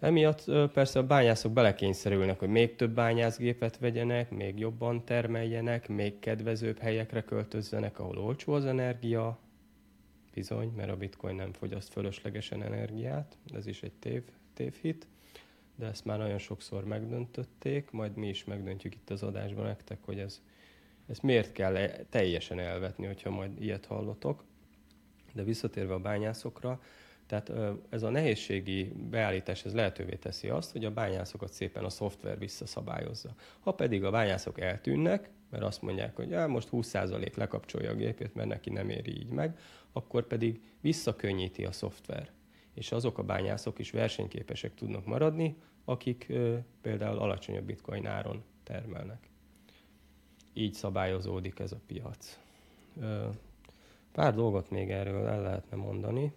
A: Emiatt persze a bányászok belekényszerülnek, hogy még több bányászgépet vegyenek, még jobban termeljenek, még kedvezőbb helyekre költözzenek, ahol olcsó az energia, bizony, mert a bitcoin nem fogyaszt fölöslegesen energiát, ez is egy tév, tévhit, de ezt már nagyon sokszor megdöntötték, majd mi is megdöntjük itt az adásban nektek, hogy ez, ez miért kell e, teljesen elvetni, hogyha majd ilyet hallotok. De visszatérve a bányászokra, tehát ez a nehézségi beállítás ez lehetővé teszi azt, hogy a bányászokat szépen a szoftver visszaszabályozza. Ha pedig a bányászok eltűnnek, mert azt mondják, hogy ja, most 20% lekapcsolja a gépét, mert neki nem éri így meg, akkor pedig visszakönnyíti a szoftver. És azok a bányászok is versenyképesek tudnak maradni, akik ö, például alacsonyabb bitcoin áron termelnek. Így szabályozódik ez a piac. Ö, pár dolgot még erről el lehetne mondani.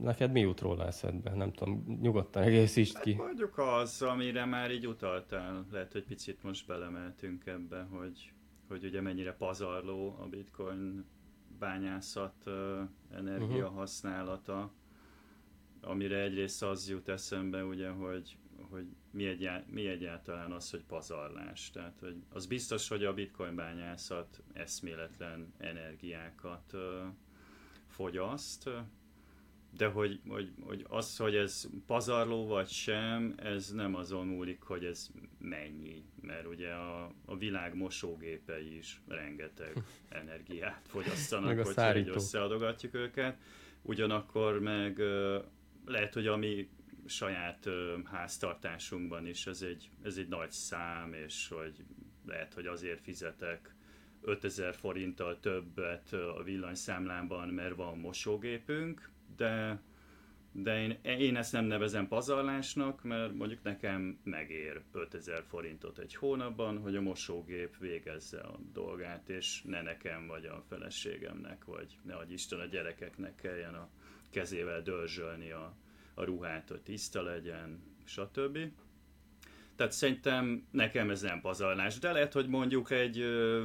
A: Neked mi jut róla eszedbe? Nem tudom, nyugodtan egészítsd ki.
B: Hát mondjuk az, amire már így utaltál, lehet, hogy picit most belemeltünk ebbe, hogy, hogy ugye mennyire pazarló a bitcoin bányászat energia uh-huh. használata, amire egyrészt az jut eszembe, ugye, hogy, hogy mi, egyá, mi egyáltalán az, hogy pazarlás. Tehát, hogy az biztos, hogy a bitcoin bányászat eszméletlen energiákat fogyaszt, de hogy, hogy, hogy az, hogy ez pazarló vagy sem, ez nem azon múlik, hogy ez mennyi. Mert ugye a, a világ mosógépei is rengeteg energiát fogyasztanak, hogyha így összeadogatjuk őket. Ugyanakkor meg lehet, hogy ami saját háztartásunkban is ez egy, ez egy nagy szám, és hogy lehet, hogy azért fizetek 5000 forinttal többet a villanyszámlámban, mert van mosógépünk, de, de én, én ezt nem nevezem pazarlásnak, mert mondjuk nekem megér 5000 forintot egy hónapban, hogy a mosógép végezze a dolgát, és ne nekem, vagy a feleségemnek, vagy ne adj Isten a gyerekeknek kelljen a kezével dörzsölni a, a ruhát, hogy tiszta legyen, stb. Tehát szerintem nekem ez nem pazarlás, de lehet, hogy mondjuk egy ö,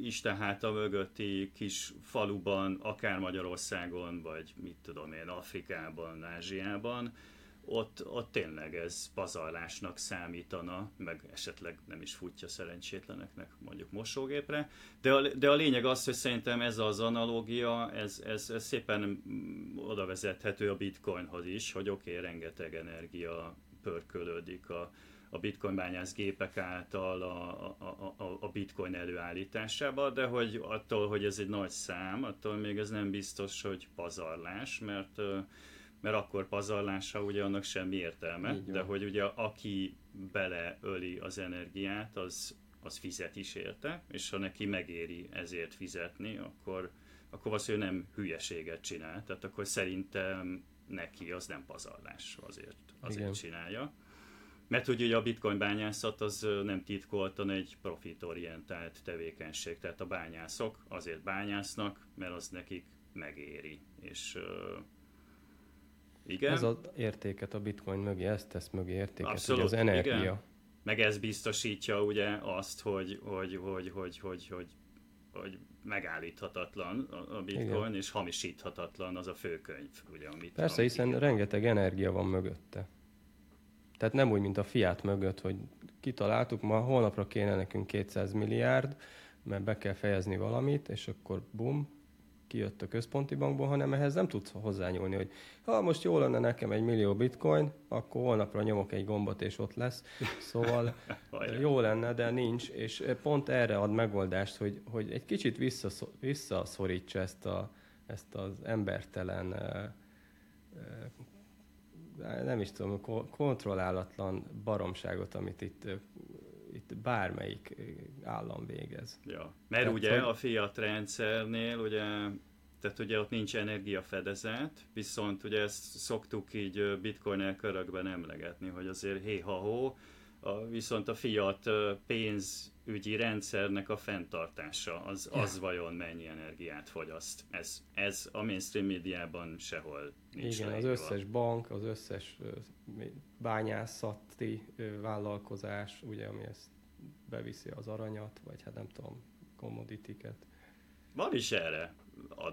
B: Isten háta mögötti kis faluban, akár Magyarországon, vagy mit tudom én, Afrikában, Ázsiában, ott, ott tényleg ez pazarlásnak számítana, meg esetleg nem is futja szerencsétleneknek mondjuk mosógépre. De a, de a lényeg az, hogy szerintem ez az analógia, ez, ez, ez szépen oda vezethető a bitcoinhoz is, hogy oké, okay, rengeteg energia pörkölődik a, a bitcoin bányász gépek által a, a, a, a bitcoin előállításába, de hogy attól, hogy ez egy nagy szám, attól még ez nem biztos, hogy pazarlás, mert mert akkor pazarlása ugye annak semmi értelme, de hogy ugye aki beleöli az energiát, az, az fizet is érte, és ha neki megéri ezért fizetni, akkor, akkor valószínűleg nem hülyeséget csinál, tehát akkor szerintem neki az nem pazarlás, azért, azért Igen. csinálja. Mert hogy ugye a bitcoin bányászat az nem titkoltan egy profitorientált tevékenység, tehát a bányászok azért bányásznak, mert az nekik megéri, és
A: igen. Ez az értéket a bitcoin mögé, ezt tesz mögé értéket, Abszolút, ugye az energia. Igen.
B: Meg ez biztosítja ugye azt, hogy, hogy, hogy, hogy, hogy, hogy, hogy megállíthatatlan a bitcoin, igen. és hamisíthatatlan az a főkönyv. Ugye, amit,
A: Persze, amit hiszen igen. rengeteg energia van mögötte. Tehát nem úgy, mint a fiát mögött, hogy kitaláltuk, ma holnapra kéne nekünk 200 milliárd, mert be kell fejezni valamit, és akkor bum, kijött a központi bankból, hanem ehhez nem tudsz hozzányúlni, hogy ha most jó lenne nekem egy millió bitcoin, akkor holnapra nyomok egy gombot, és ott lesz. Szóval [LAUGHS] jó lenne, de nincs, és pont erre ad megoldást, hogy, hogy egy kicsit visszaszorítsa ezt, a, ezt az embertelen nem is tudom, kontrollálatlan baromságot, amit itt itt bármelyik állam végez.
B: Ja, mert Tehát, ugye hogy... a fiat rendszernél ugye tehát ugye ott nincs energiafedezet, viszont ugye ezt szoktuk így bitcoin elkörökben emlegetni, hogy azért hé-ha-hó, a, viszont a fiat pénzügyi rendszernek a fenntartása, az, az vajon mennyi energiát fogyaszt. Ez, ez a mainstream médiában sehol nincs
A: Igen, leírva. az összes bank, az összes bányászati vállalkozás, ugye, ami ezt beviszi az aranyat, vagy hát nem tudom, commodity-ket.
B: Van is erre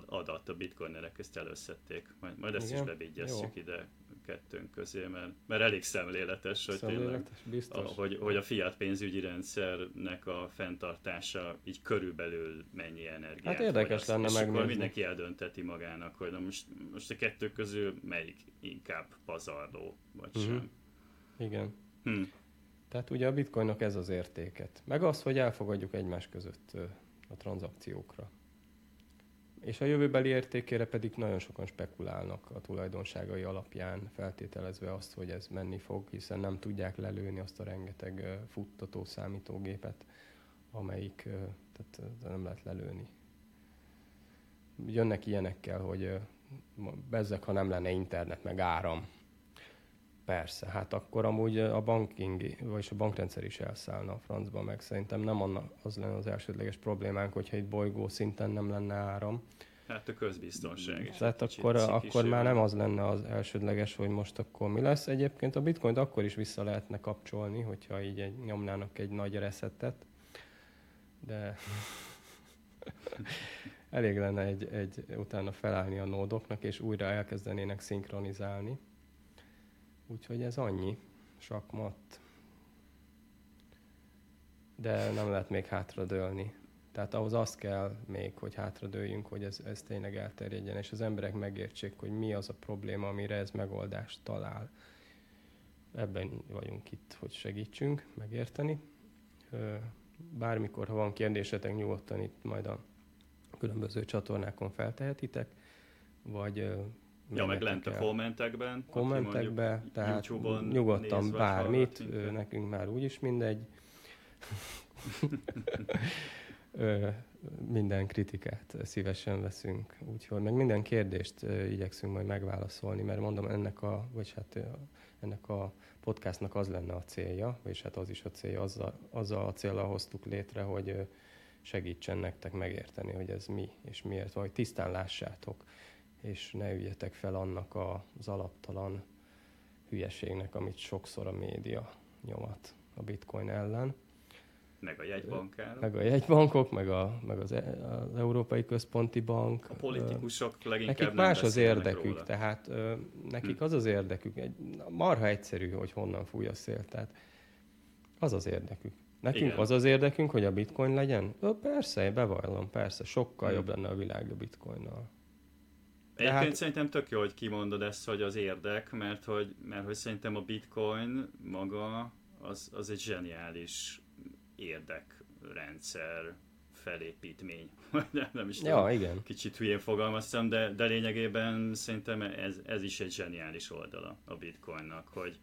B: adat a bitcoinerek, ezt előszedték. Majd, majd ezt Igen? is bevigyezjük ide kettőnk közé, mert, mert elég szemléletes, hogy, szemléletes, tényleg, a, hogy, hogy a fiat pénzügyi rendszernek a fenntartása így körülbelül mennyi energiát
A: Hát érdekes lenne
B: és megnézni. mindenki eldönteti magának, hogy na most, most a kettő közül melyik inkább pazarló, vagy uh-huh. sem.
A: Igen. Hm. Tehát ugye a bitcoinnak ez az értéket. Meg az, hogy elfogadjuk egymás között a tranzakciókra. És a jövőbeli értékére pedig nagyon sokan spekulálnak a tulajdonságai alapján, feltételezve azt, hogy ez menni fog, hiszen nem tudják lelőni azt a rengeteg futtató számítógépet, amelyik tehát nem lehet lelőni. Jönnek ilyenekkel, hogy bezzek, ha nem lenne internet, meg áram, Persze, hát akkor amúgy a banking, vagyis a bankrendszer is elszállna a francba, meg szerintem nem annak az lenne az elsődleges problémánk, hogyha itt bolygó szinten nem lenne áram.
B: Hát a közbiztonság is.
A: Tehát akkor, akkor már nem az lenne az elsődleges, hogy most akkor mi lesz. Egyébként a bitcoint akkor is vissza lehetne kapcsolni, hogyha így egy, nyomnának egy nagy reszettet, de [LAUGHS] elég lenne egy, egy, utána felállni a nódoknak, és újra elkezdenének szinkronizálni Úgyhogy ez annyi. Sakmat. De nem lehet még hátradőlni. Tehát ahhoz az kell még, hogy hátradőljünk, hogy ez, ez tényleg elterjedjen, és az emberek megértsék, hogy mi az a probléma, amire ez megoldást talál. Ebben vagyunk itt, hogy segítsünk megérteni. Bármikor, ha van kérdésetek, nyugodtan itt majd a különböző csatornákon feltehetitek, vagy
B: Ja, meg lent a kommentekben.
A: Kommentekben, tehát nyugodtan néz, bármit, nekünk már úgyis mindegy. [LAUGHS] minden kritikát szívesen veszünk, úgyhogy meg minden kérdést igyekszünk majd megválaszolni, mert mondom, ennek a, vagy hát ennek a podcastnak az lenne a célja, és hát az is a célja, azzal, azzal a célra hoztuk létre, hogy segítsen nektek megérteni, hogy ez mi, és miért vagy tisztán lássátok és ne üljetek fel annak az alaptalan hülyeségnek, amit sokszor a média nyomat a bitcoin ellen.
B: Meg a jegybankára.
A: Meg a jegybankok, meg, a, meg az, e, az Európai Központi Bank.
B: A politikusok leginkább
A: Nekik
B: nem
A: más az érdekük,
B: róla.
A: tehát ö, nekik
B: Hm.
A: az az érdekük, egy, marha egyszerű, hogy honnan fúj a szél, tehát az az érdekük. Nekünk
B: Igen.
A: az az érdekünk, hogy a bitcoin legyen? Ö, persze, bevallom, persze, sokkal
B: Hm.
A: jobb lenne a világ a bitcoinnal.
B: Egyébként
A: hát-
B: szerintem tök jó, hogy kimondod ezt, hogy az érdek, mert hogy, mert hogy szerintem a bitcoin maga az, az egy zseniális érdekrendszer felépítmény. [LAUGHS] nem, nem is tudom.
A: Ja, igen.
B: Kicsit hülyén fogalmaztam, de, de lényegében szerintem ez, ez is egy zseniális oldala a bitcoinnak, hogy,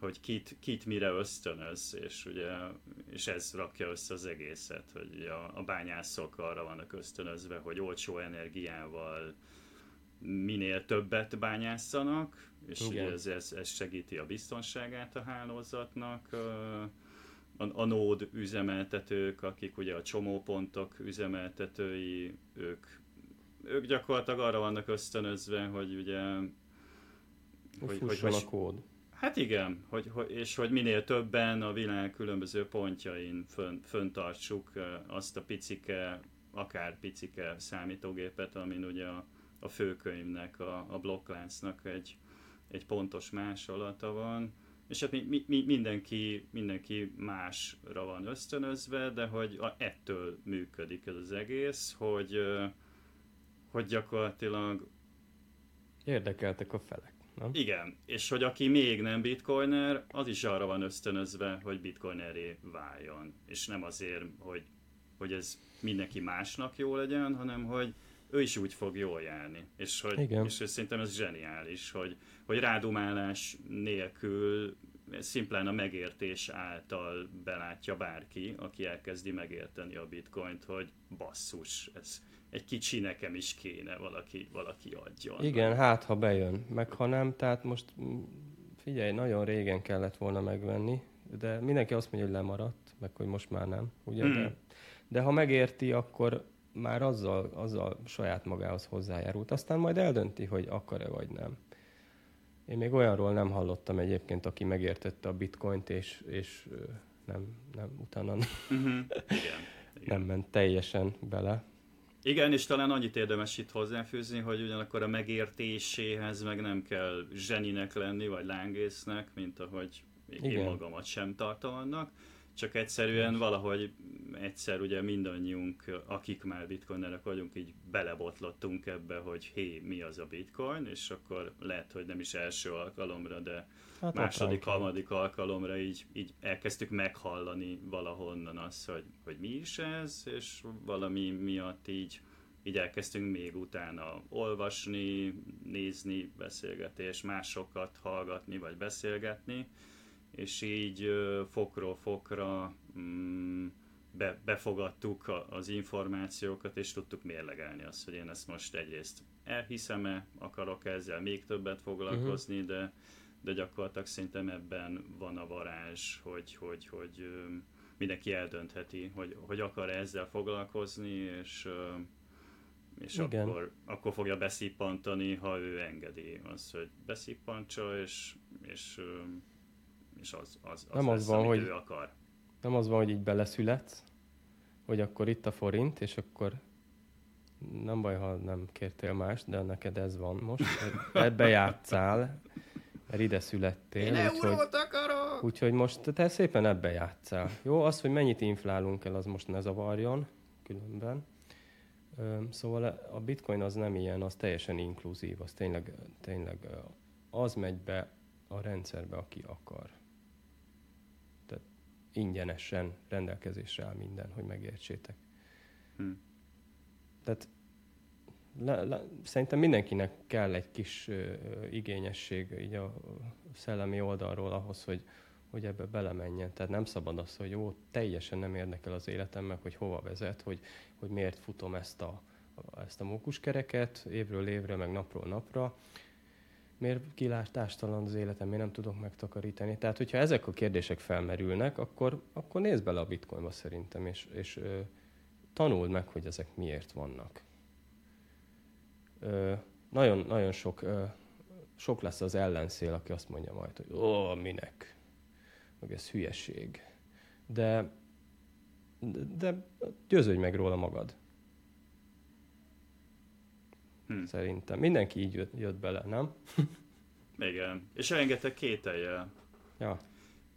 B: hogy kit, kit mire ösztönöz, és, ugye, és ez rakja össze az egészet, hogy a, a bányászok arra vannak ösztönözve, hogy olcsó energiával minél többet bányászanak, és
A: Igen.
B: ez, ez, ez segíti a biztonságát a hálózatnak. A, a nód üzemeltetők, akik ugye a csomópontok üzemeltetői, ők, ők gyakorlatilag arra vannak ösztönözve, hogy ugye
A: Hogy, fusson a kód.
B: Hát igen, hogy, hogy, és hogy minél többen a világ különböző pontjain fön, föntartsuk azt a picike, akár picike számítógépet, amin ugye a, a főkönyvnek, a, a blokkláncnak egy, egy pontos másolata van. És hát mi, mi, mi, mindenki, mindenki másra van ösztönözve, de hogy a, ettől működik ez az egész, hogy, hogy gyakorlatilag
A: Érdekeltek a felek, nem?
B: igen, és hogy aki még nem bitcoiner, az is arra van ösztönözve, hogy bitcoineré váljon. És nem azért, hogy, hogy ez mindenki másnak jó legyen, hanem hogy ő is úgy fog jól járni. És hogy,
A: Igen.
B: és szerintem ez zseniális, hogy, hogy rádumálás nélkül szimplán a megértés által belátja bárki, aki elkezdi megérteni a bitcoint, hogy basszus, ez egy kicsi nekem is kéne valaki, valaki adjon.
A: Igen, hát ha bejön, meg ha nem, tehát most mm, figyelj, nagyon régen kellett volna megvenni, de mindenki azt mondja, hogy lemaradt, meg hogy most már nem, ugye?
B: Hmm.
A: De, de ha megérti, akkor már azzal, azzal saját magához hozzájárult. Aztán majd eldönti, hogy akar-e vagy nem. Én még olyanról nem hallottam egyébként, aki megértette a bitcoint, és, és nem, nem, utána
B: Uh-huh. [LAUGHS] Igen. Igen.
A: nem ment teljesen bele.
B: Igen, és talán annyit érdemes itt hozzáfűzni, hogy ugyanakkor a megértéséhez meg nem kell zseninek lenni, vagy lángésznek, mint ahogy én
A: Igen.
B: magamat sem tartom annak. Csak egyszerűen valahogy egyszer ugye mindannyiunk, akik már bitcoinerek vagyunk, így belebotlottunk ebbe, hogy hé, mi az a bitcoin, és akkor lehet, hogy nem is első alkalomra, de
A: Hát
B: második, harmadik alkalomra így, így elkezdtük meghallani valahonnan azt, hogy, hogy mi is ez, és valami miatt így, így elkezdtünk még utána olvasni, nézni, beszélgetés, másokat hallgatni vagy beszélgetni, és így fokról fokra mm, be, befogadtuk az információkat, és tudtuk mérlegelni azt, hogy én ezt most egyrészt elhiszem-e, akarok ezzel még többet foglalkozni, de, de gyakorlatilag szerintem ebben van a varázs, hogy, hogy, hogy mindenki eldöntheti, hogy, hogy akar ezzel foglalkozni, és, és
A: Igen.
B: akkor, akkor fogja beszippantani, ha ő engedi az, hogy beszippantsa, és, és, és az, az, az,
A: Nem az
B: lesz,
A: van,
B: amit
A: hogy-
B: ő akar.
A: Nem az van, hogy így beleszületsz, hogy akkor itt a forint, és akkor nem baj, ha nem kértél más, de neked ez van most. Ebbe játszál, mert ide születtél. úgyhogy,
B: akarok!
A: úgyhogy most te szépen ebbe játszál. Jó, az, hogy mennyit inflálunk el, az most ne zavarjon, különben. Szóval a bitcoin az nem ilyen, az teljesen inkluzív, az tényleg, tényleg az megy be a rendszerbe, aki akar. Ingyenesen rendelkezésre áll minden, hogy megértsétek.
B: Hm.
A: Tehát le, le, szerintem mindenkinek kell egy kis ö, igényesség így a szellemi oldalról ahhoz, hogy, hogy ebbe belemenjen. Tehát nem szabad az, hogy jó, teljesen nem érdekel az életem meg, hogy hova vezet, hogy, hogy miért futom ezt a, ezt a mókuskereket évről évre, meg napról napra. Miért kilátástalan az életem, miért nem tudok megtakarítani. Tehát, hogyha ezek a kérdések felmerülnek, akkor, akkor nézd bele a bitcoinba szerintem, és, és ö, tanuld meg, hogy ezek miért vannak. Ö, nagyon, nagyon sok, ö, sok lesz az ellenszél, aki azt mondja majd, hogy ó, minek, meg ez hülyeség. De De, de győződj meg róla magad. Hm. Szerintem. Mindenki így jött, jött bele, nem?
B: Igen. És rengeteg kételje.
A: Ja.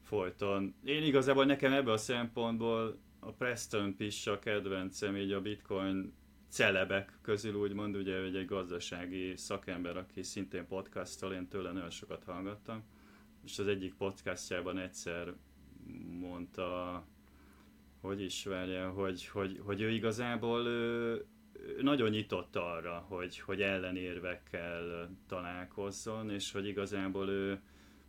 B: Folyton. Én igazából nekem ebből a szempontból a Preston Piss a kedvencem, így a bitcoin celebek közül úgymond, ugye hogy egy gazdasági szakember, aki szintén podcasttal, én tőle nagyon sokat hallgattam, és az egyik podcastjában egyszer mondta, hogy is várja, hogy, hogy, hogy ő igazából ő, nagyon nyitott arra, hogy, hogy ellenérvekkel találkozzon, és hogy igazából ő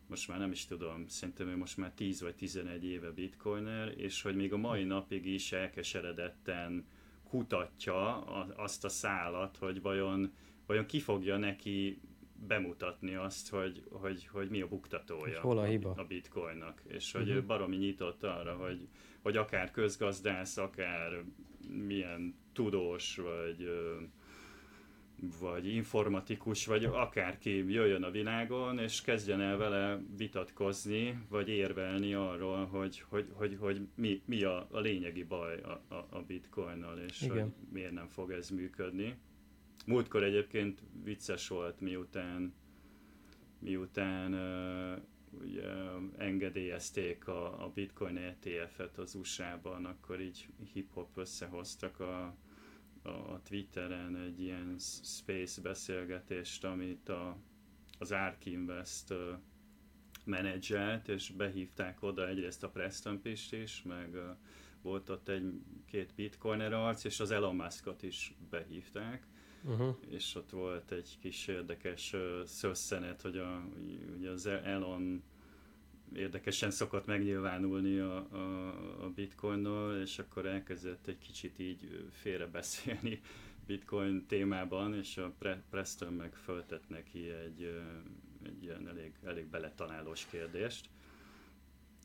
B: most már nem is tudom, szerintem ő most már 10 vagy 11 éve bitcoiner, és hogy még a mai napig is elkeseredetten kutatja azt a szálat, hogy vajon, vajon ki fogja neki bemutatni azt, hogy, hogy, hogy mi a buktatója
A: hol a, hiba?
B: a bitcoinnak, és hogy uh-huh. baromi nyitott arra, hogy, hogy akár közgazdász, akár milyen tudós, vagy vagy informatikus, vagy akárki jöjjön a világon, és kezdjen el vele vitatkozni, vagy érvelni arról, hogy, hogy, hogy, hogy mi, mi a, a lényegi baj a, a, a bitcoinnal, és Igen. hogy miért nem fog ez működni. Múltkor egyébként vicces volt, miután miután uh, ugye engedélyezték a, a bitcoin ETF-et az USA-ban, akkor így hip-hop összehoztak a, a Twitteren egy ilyen space beszélgetést, amit a, az Ark Invest menedzselt, és behívták oda egyrészt a Preston Pist is, meg volt ott egy két bitcoiner arc, és az Elon Muskot is behívták. Uh-huh. és ott volt egy kis érdekes szösszenet, hogy a, ugye az Elon érdekesen szokott megnyilvánulni a, a, a bitcoinnal, és akkor elkezdett egy kicsit így félrebeszélni [LAUGHS] bitcoin témában, és a Pre- Preston meg föltett neki egy, egy ilyen elég, elég beletanálós kérdést,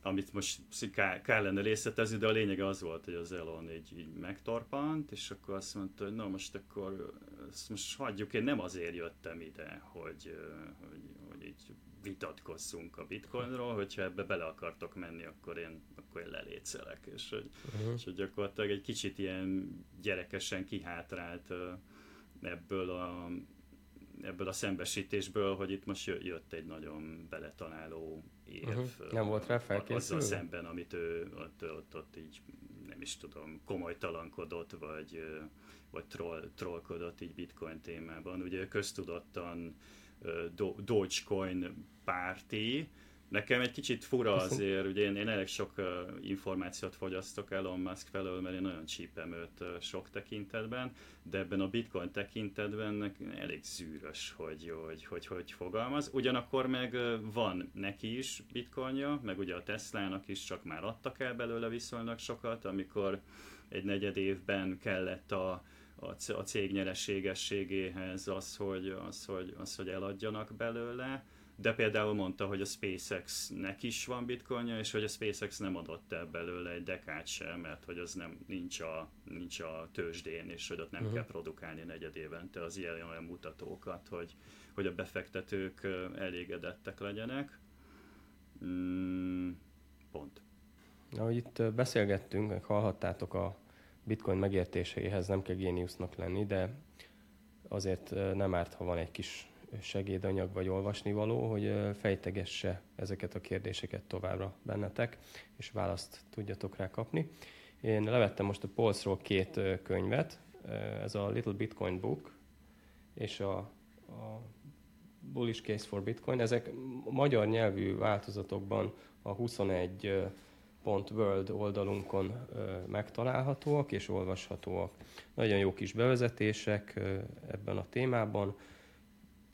B: amit most kár lenne részletezni, de a lényege az volt, hogy az Elon így, így megtorpant, és akkor azt mondta, hogy na most akkor ezt most hagyjuk, én nem azért jöttem ide, hogy, hogy, hogy így vitatkozzunk a bitcoinról, hogyha ebbe bele akartok menni, akkor én, akkor én lelétszelek. És hogy, uh-huh. és hogy gyakorlatilag egy kicsit ilyen gyerekesen kihátrált ebből a, ebből a szembesítésből, hogy itt most jött egy nagyon beletanáló év. Uh-huh.
A: Nem volt rá felkészülve?
B: Azzal szemben, amit ő ott, ott, ott így nem is tudom, komolytalankodott, vagy, vagy troll, trollkodott így bitcoin témában. Ugye köztudottan Dogecoin párti. Nekem egy kicsit fura azért, ugye én, én elég sok uh, információt fogyasztok Elon Musk felől, mert én nagyon csípem őt uh, sok tekintetben, de ebben a bitcoin tekintetben elég zűrös, hogy hogy, hogy, hogy fogalmaz. Ugyanakkor meg uh, van neki is bitcoinja, meg ugye a Teslának is, csak már adtak el belőle viszonylag sokat, amikor egy negyed évben kellett a, a cég nyereségességéhez az, hogy, az, hogy, az, hogy eladjanak belőle, de például mondta, hogy a SpaceX-nek is van bitcoinja, és hogy a SpaceX nem adott el belőle egy dekát sem, mert hogy az nem, nincs, a, nincs a tőzsdén, és hogy ott nem uh-huh. kell produkálni negyed évente az ilyen olyan mutatókat, hogy, hogy a befektetők elégedettek legyenek. Mm, pont.
A: Ahogy itt beszélgettünk, meg hallhattátok a bitcoin megértéséhez nem kell géniusznak lenni, de azért nem árt, ha van egy kis segédanyag vagy olvasnivaló, hogy fejtegesse ezeket a kérdéseket továbbra bennetek, és választ tudjatok rá kapni. Én levettem most a polcról két könyvet, ez a Little Bitcoin Book, és a, a Bullish Case for Bitcoin. Ezek magyar nyelvű változatokban a 21 World oldalunkon megtalálhatóak és olvashatóak. Nagyon jó kis bevezetések ebben a témában,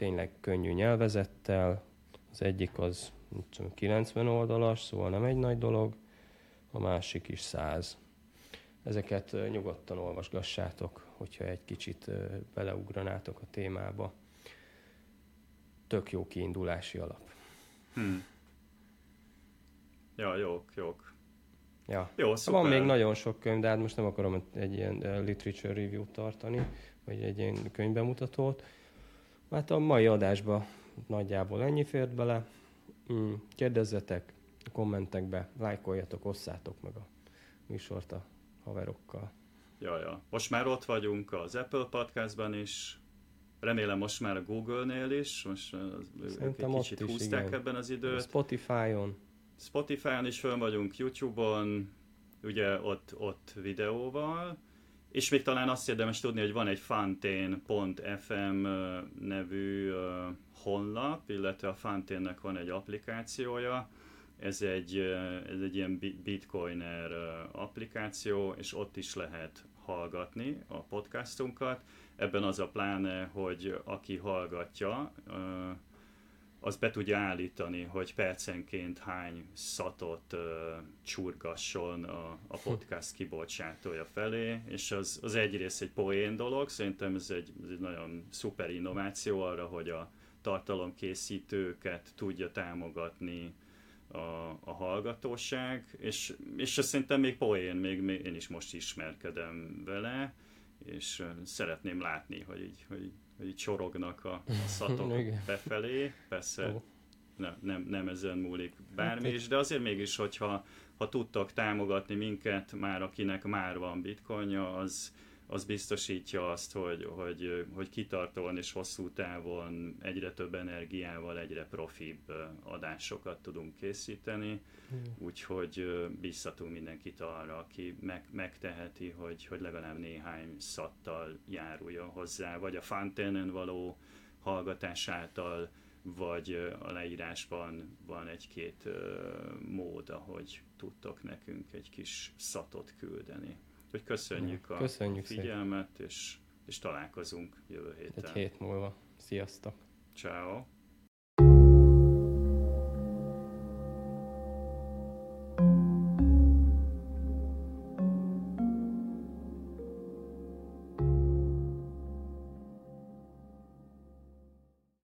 A: tényleg könnyű nyelvezettel, az egyik az 90 oldalas, szóval nem egy nagy dolog, a másik is 100. Ezeket nyugodtan olvasgassátok, hogyha egy kicsit beleugranátok a témába. Tök jó kiindulási alap.
B: Hmm. Ja, jók, jók.
A: Ja. Jó, szuper. Van még nagyon sok könyv, de hát most nem akarom egy ilyen literature review-t tartani, vagy egy ilyen könyvbemutatót. Hát a mai adásban nagyjából ennyi fért bele. Mm, kérdezzetek kommentekbe, lájkoljatok, osszátok meg a műsort a haverokkal.
B: Ja, ja. Most már ott vagyunk az Apple Podcastban is, remélem most már a Google-nél is, most ők egy kicsit húzták igen. ebben az időt.
A: Spotify-on.
B: Spotify-on is föl vagyunk, YouTube-on, ugye ott, ott videóval, és még talán azt érdemes tudni, hogy van egy fantén.fm nevű honlap, illetve a Fanténnek van egy applikációja, ez egy, ez egy ilyen bitcoiner applikáció, és ott is lehet hallgatni a podcastunkat. Ebben az a pláne, hogy aki hallgatja, az be tudja állítani, hogy percenként hány szatot uh, csurgasson a, a podcast kibocsátója felé, és az, az egyrészt egy poén dolog, szerintem ez egy, ez egy nagyon szuper innováció arra, hogy a tartalomkészítőket tudja támogatni a, a hallgatóság, és, és ez szerintem még poén, még, még én is most ismerkedem vele, és szeretném látni, hogy így, hogy hogy itt sorognak a, a [LAUGHS] szatok befelé, persze oh. nem, nem, nem ezen múlik bármi is, de azért mégis, hogyha ha tudtak támogatni minket, már akinek már van bitcoinja, az, az biztosítja azt, hogy, hogy, hogy kitartóan és hosszú távon egyre több energiával, egyre profibb adásokat tudunk készíteni, úgyhogy biztatunk mindenkit arra, aki meg, megteheti, hogy, hogy legalább néhány szattal járuljon hozzá, vagy a Fanténen való hallgatás által, vagy a leírásban van egy-két mód, ahogy tudtok nekünk egy kis szatot küldeni. Hogy köszönjük a köszönjük figyelmet, és, és találkozunk jövő héten.
A: Egy hét múlva. Sziasztok!
B: Ciao.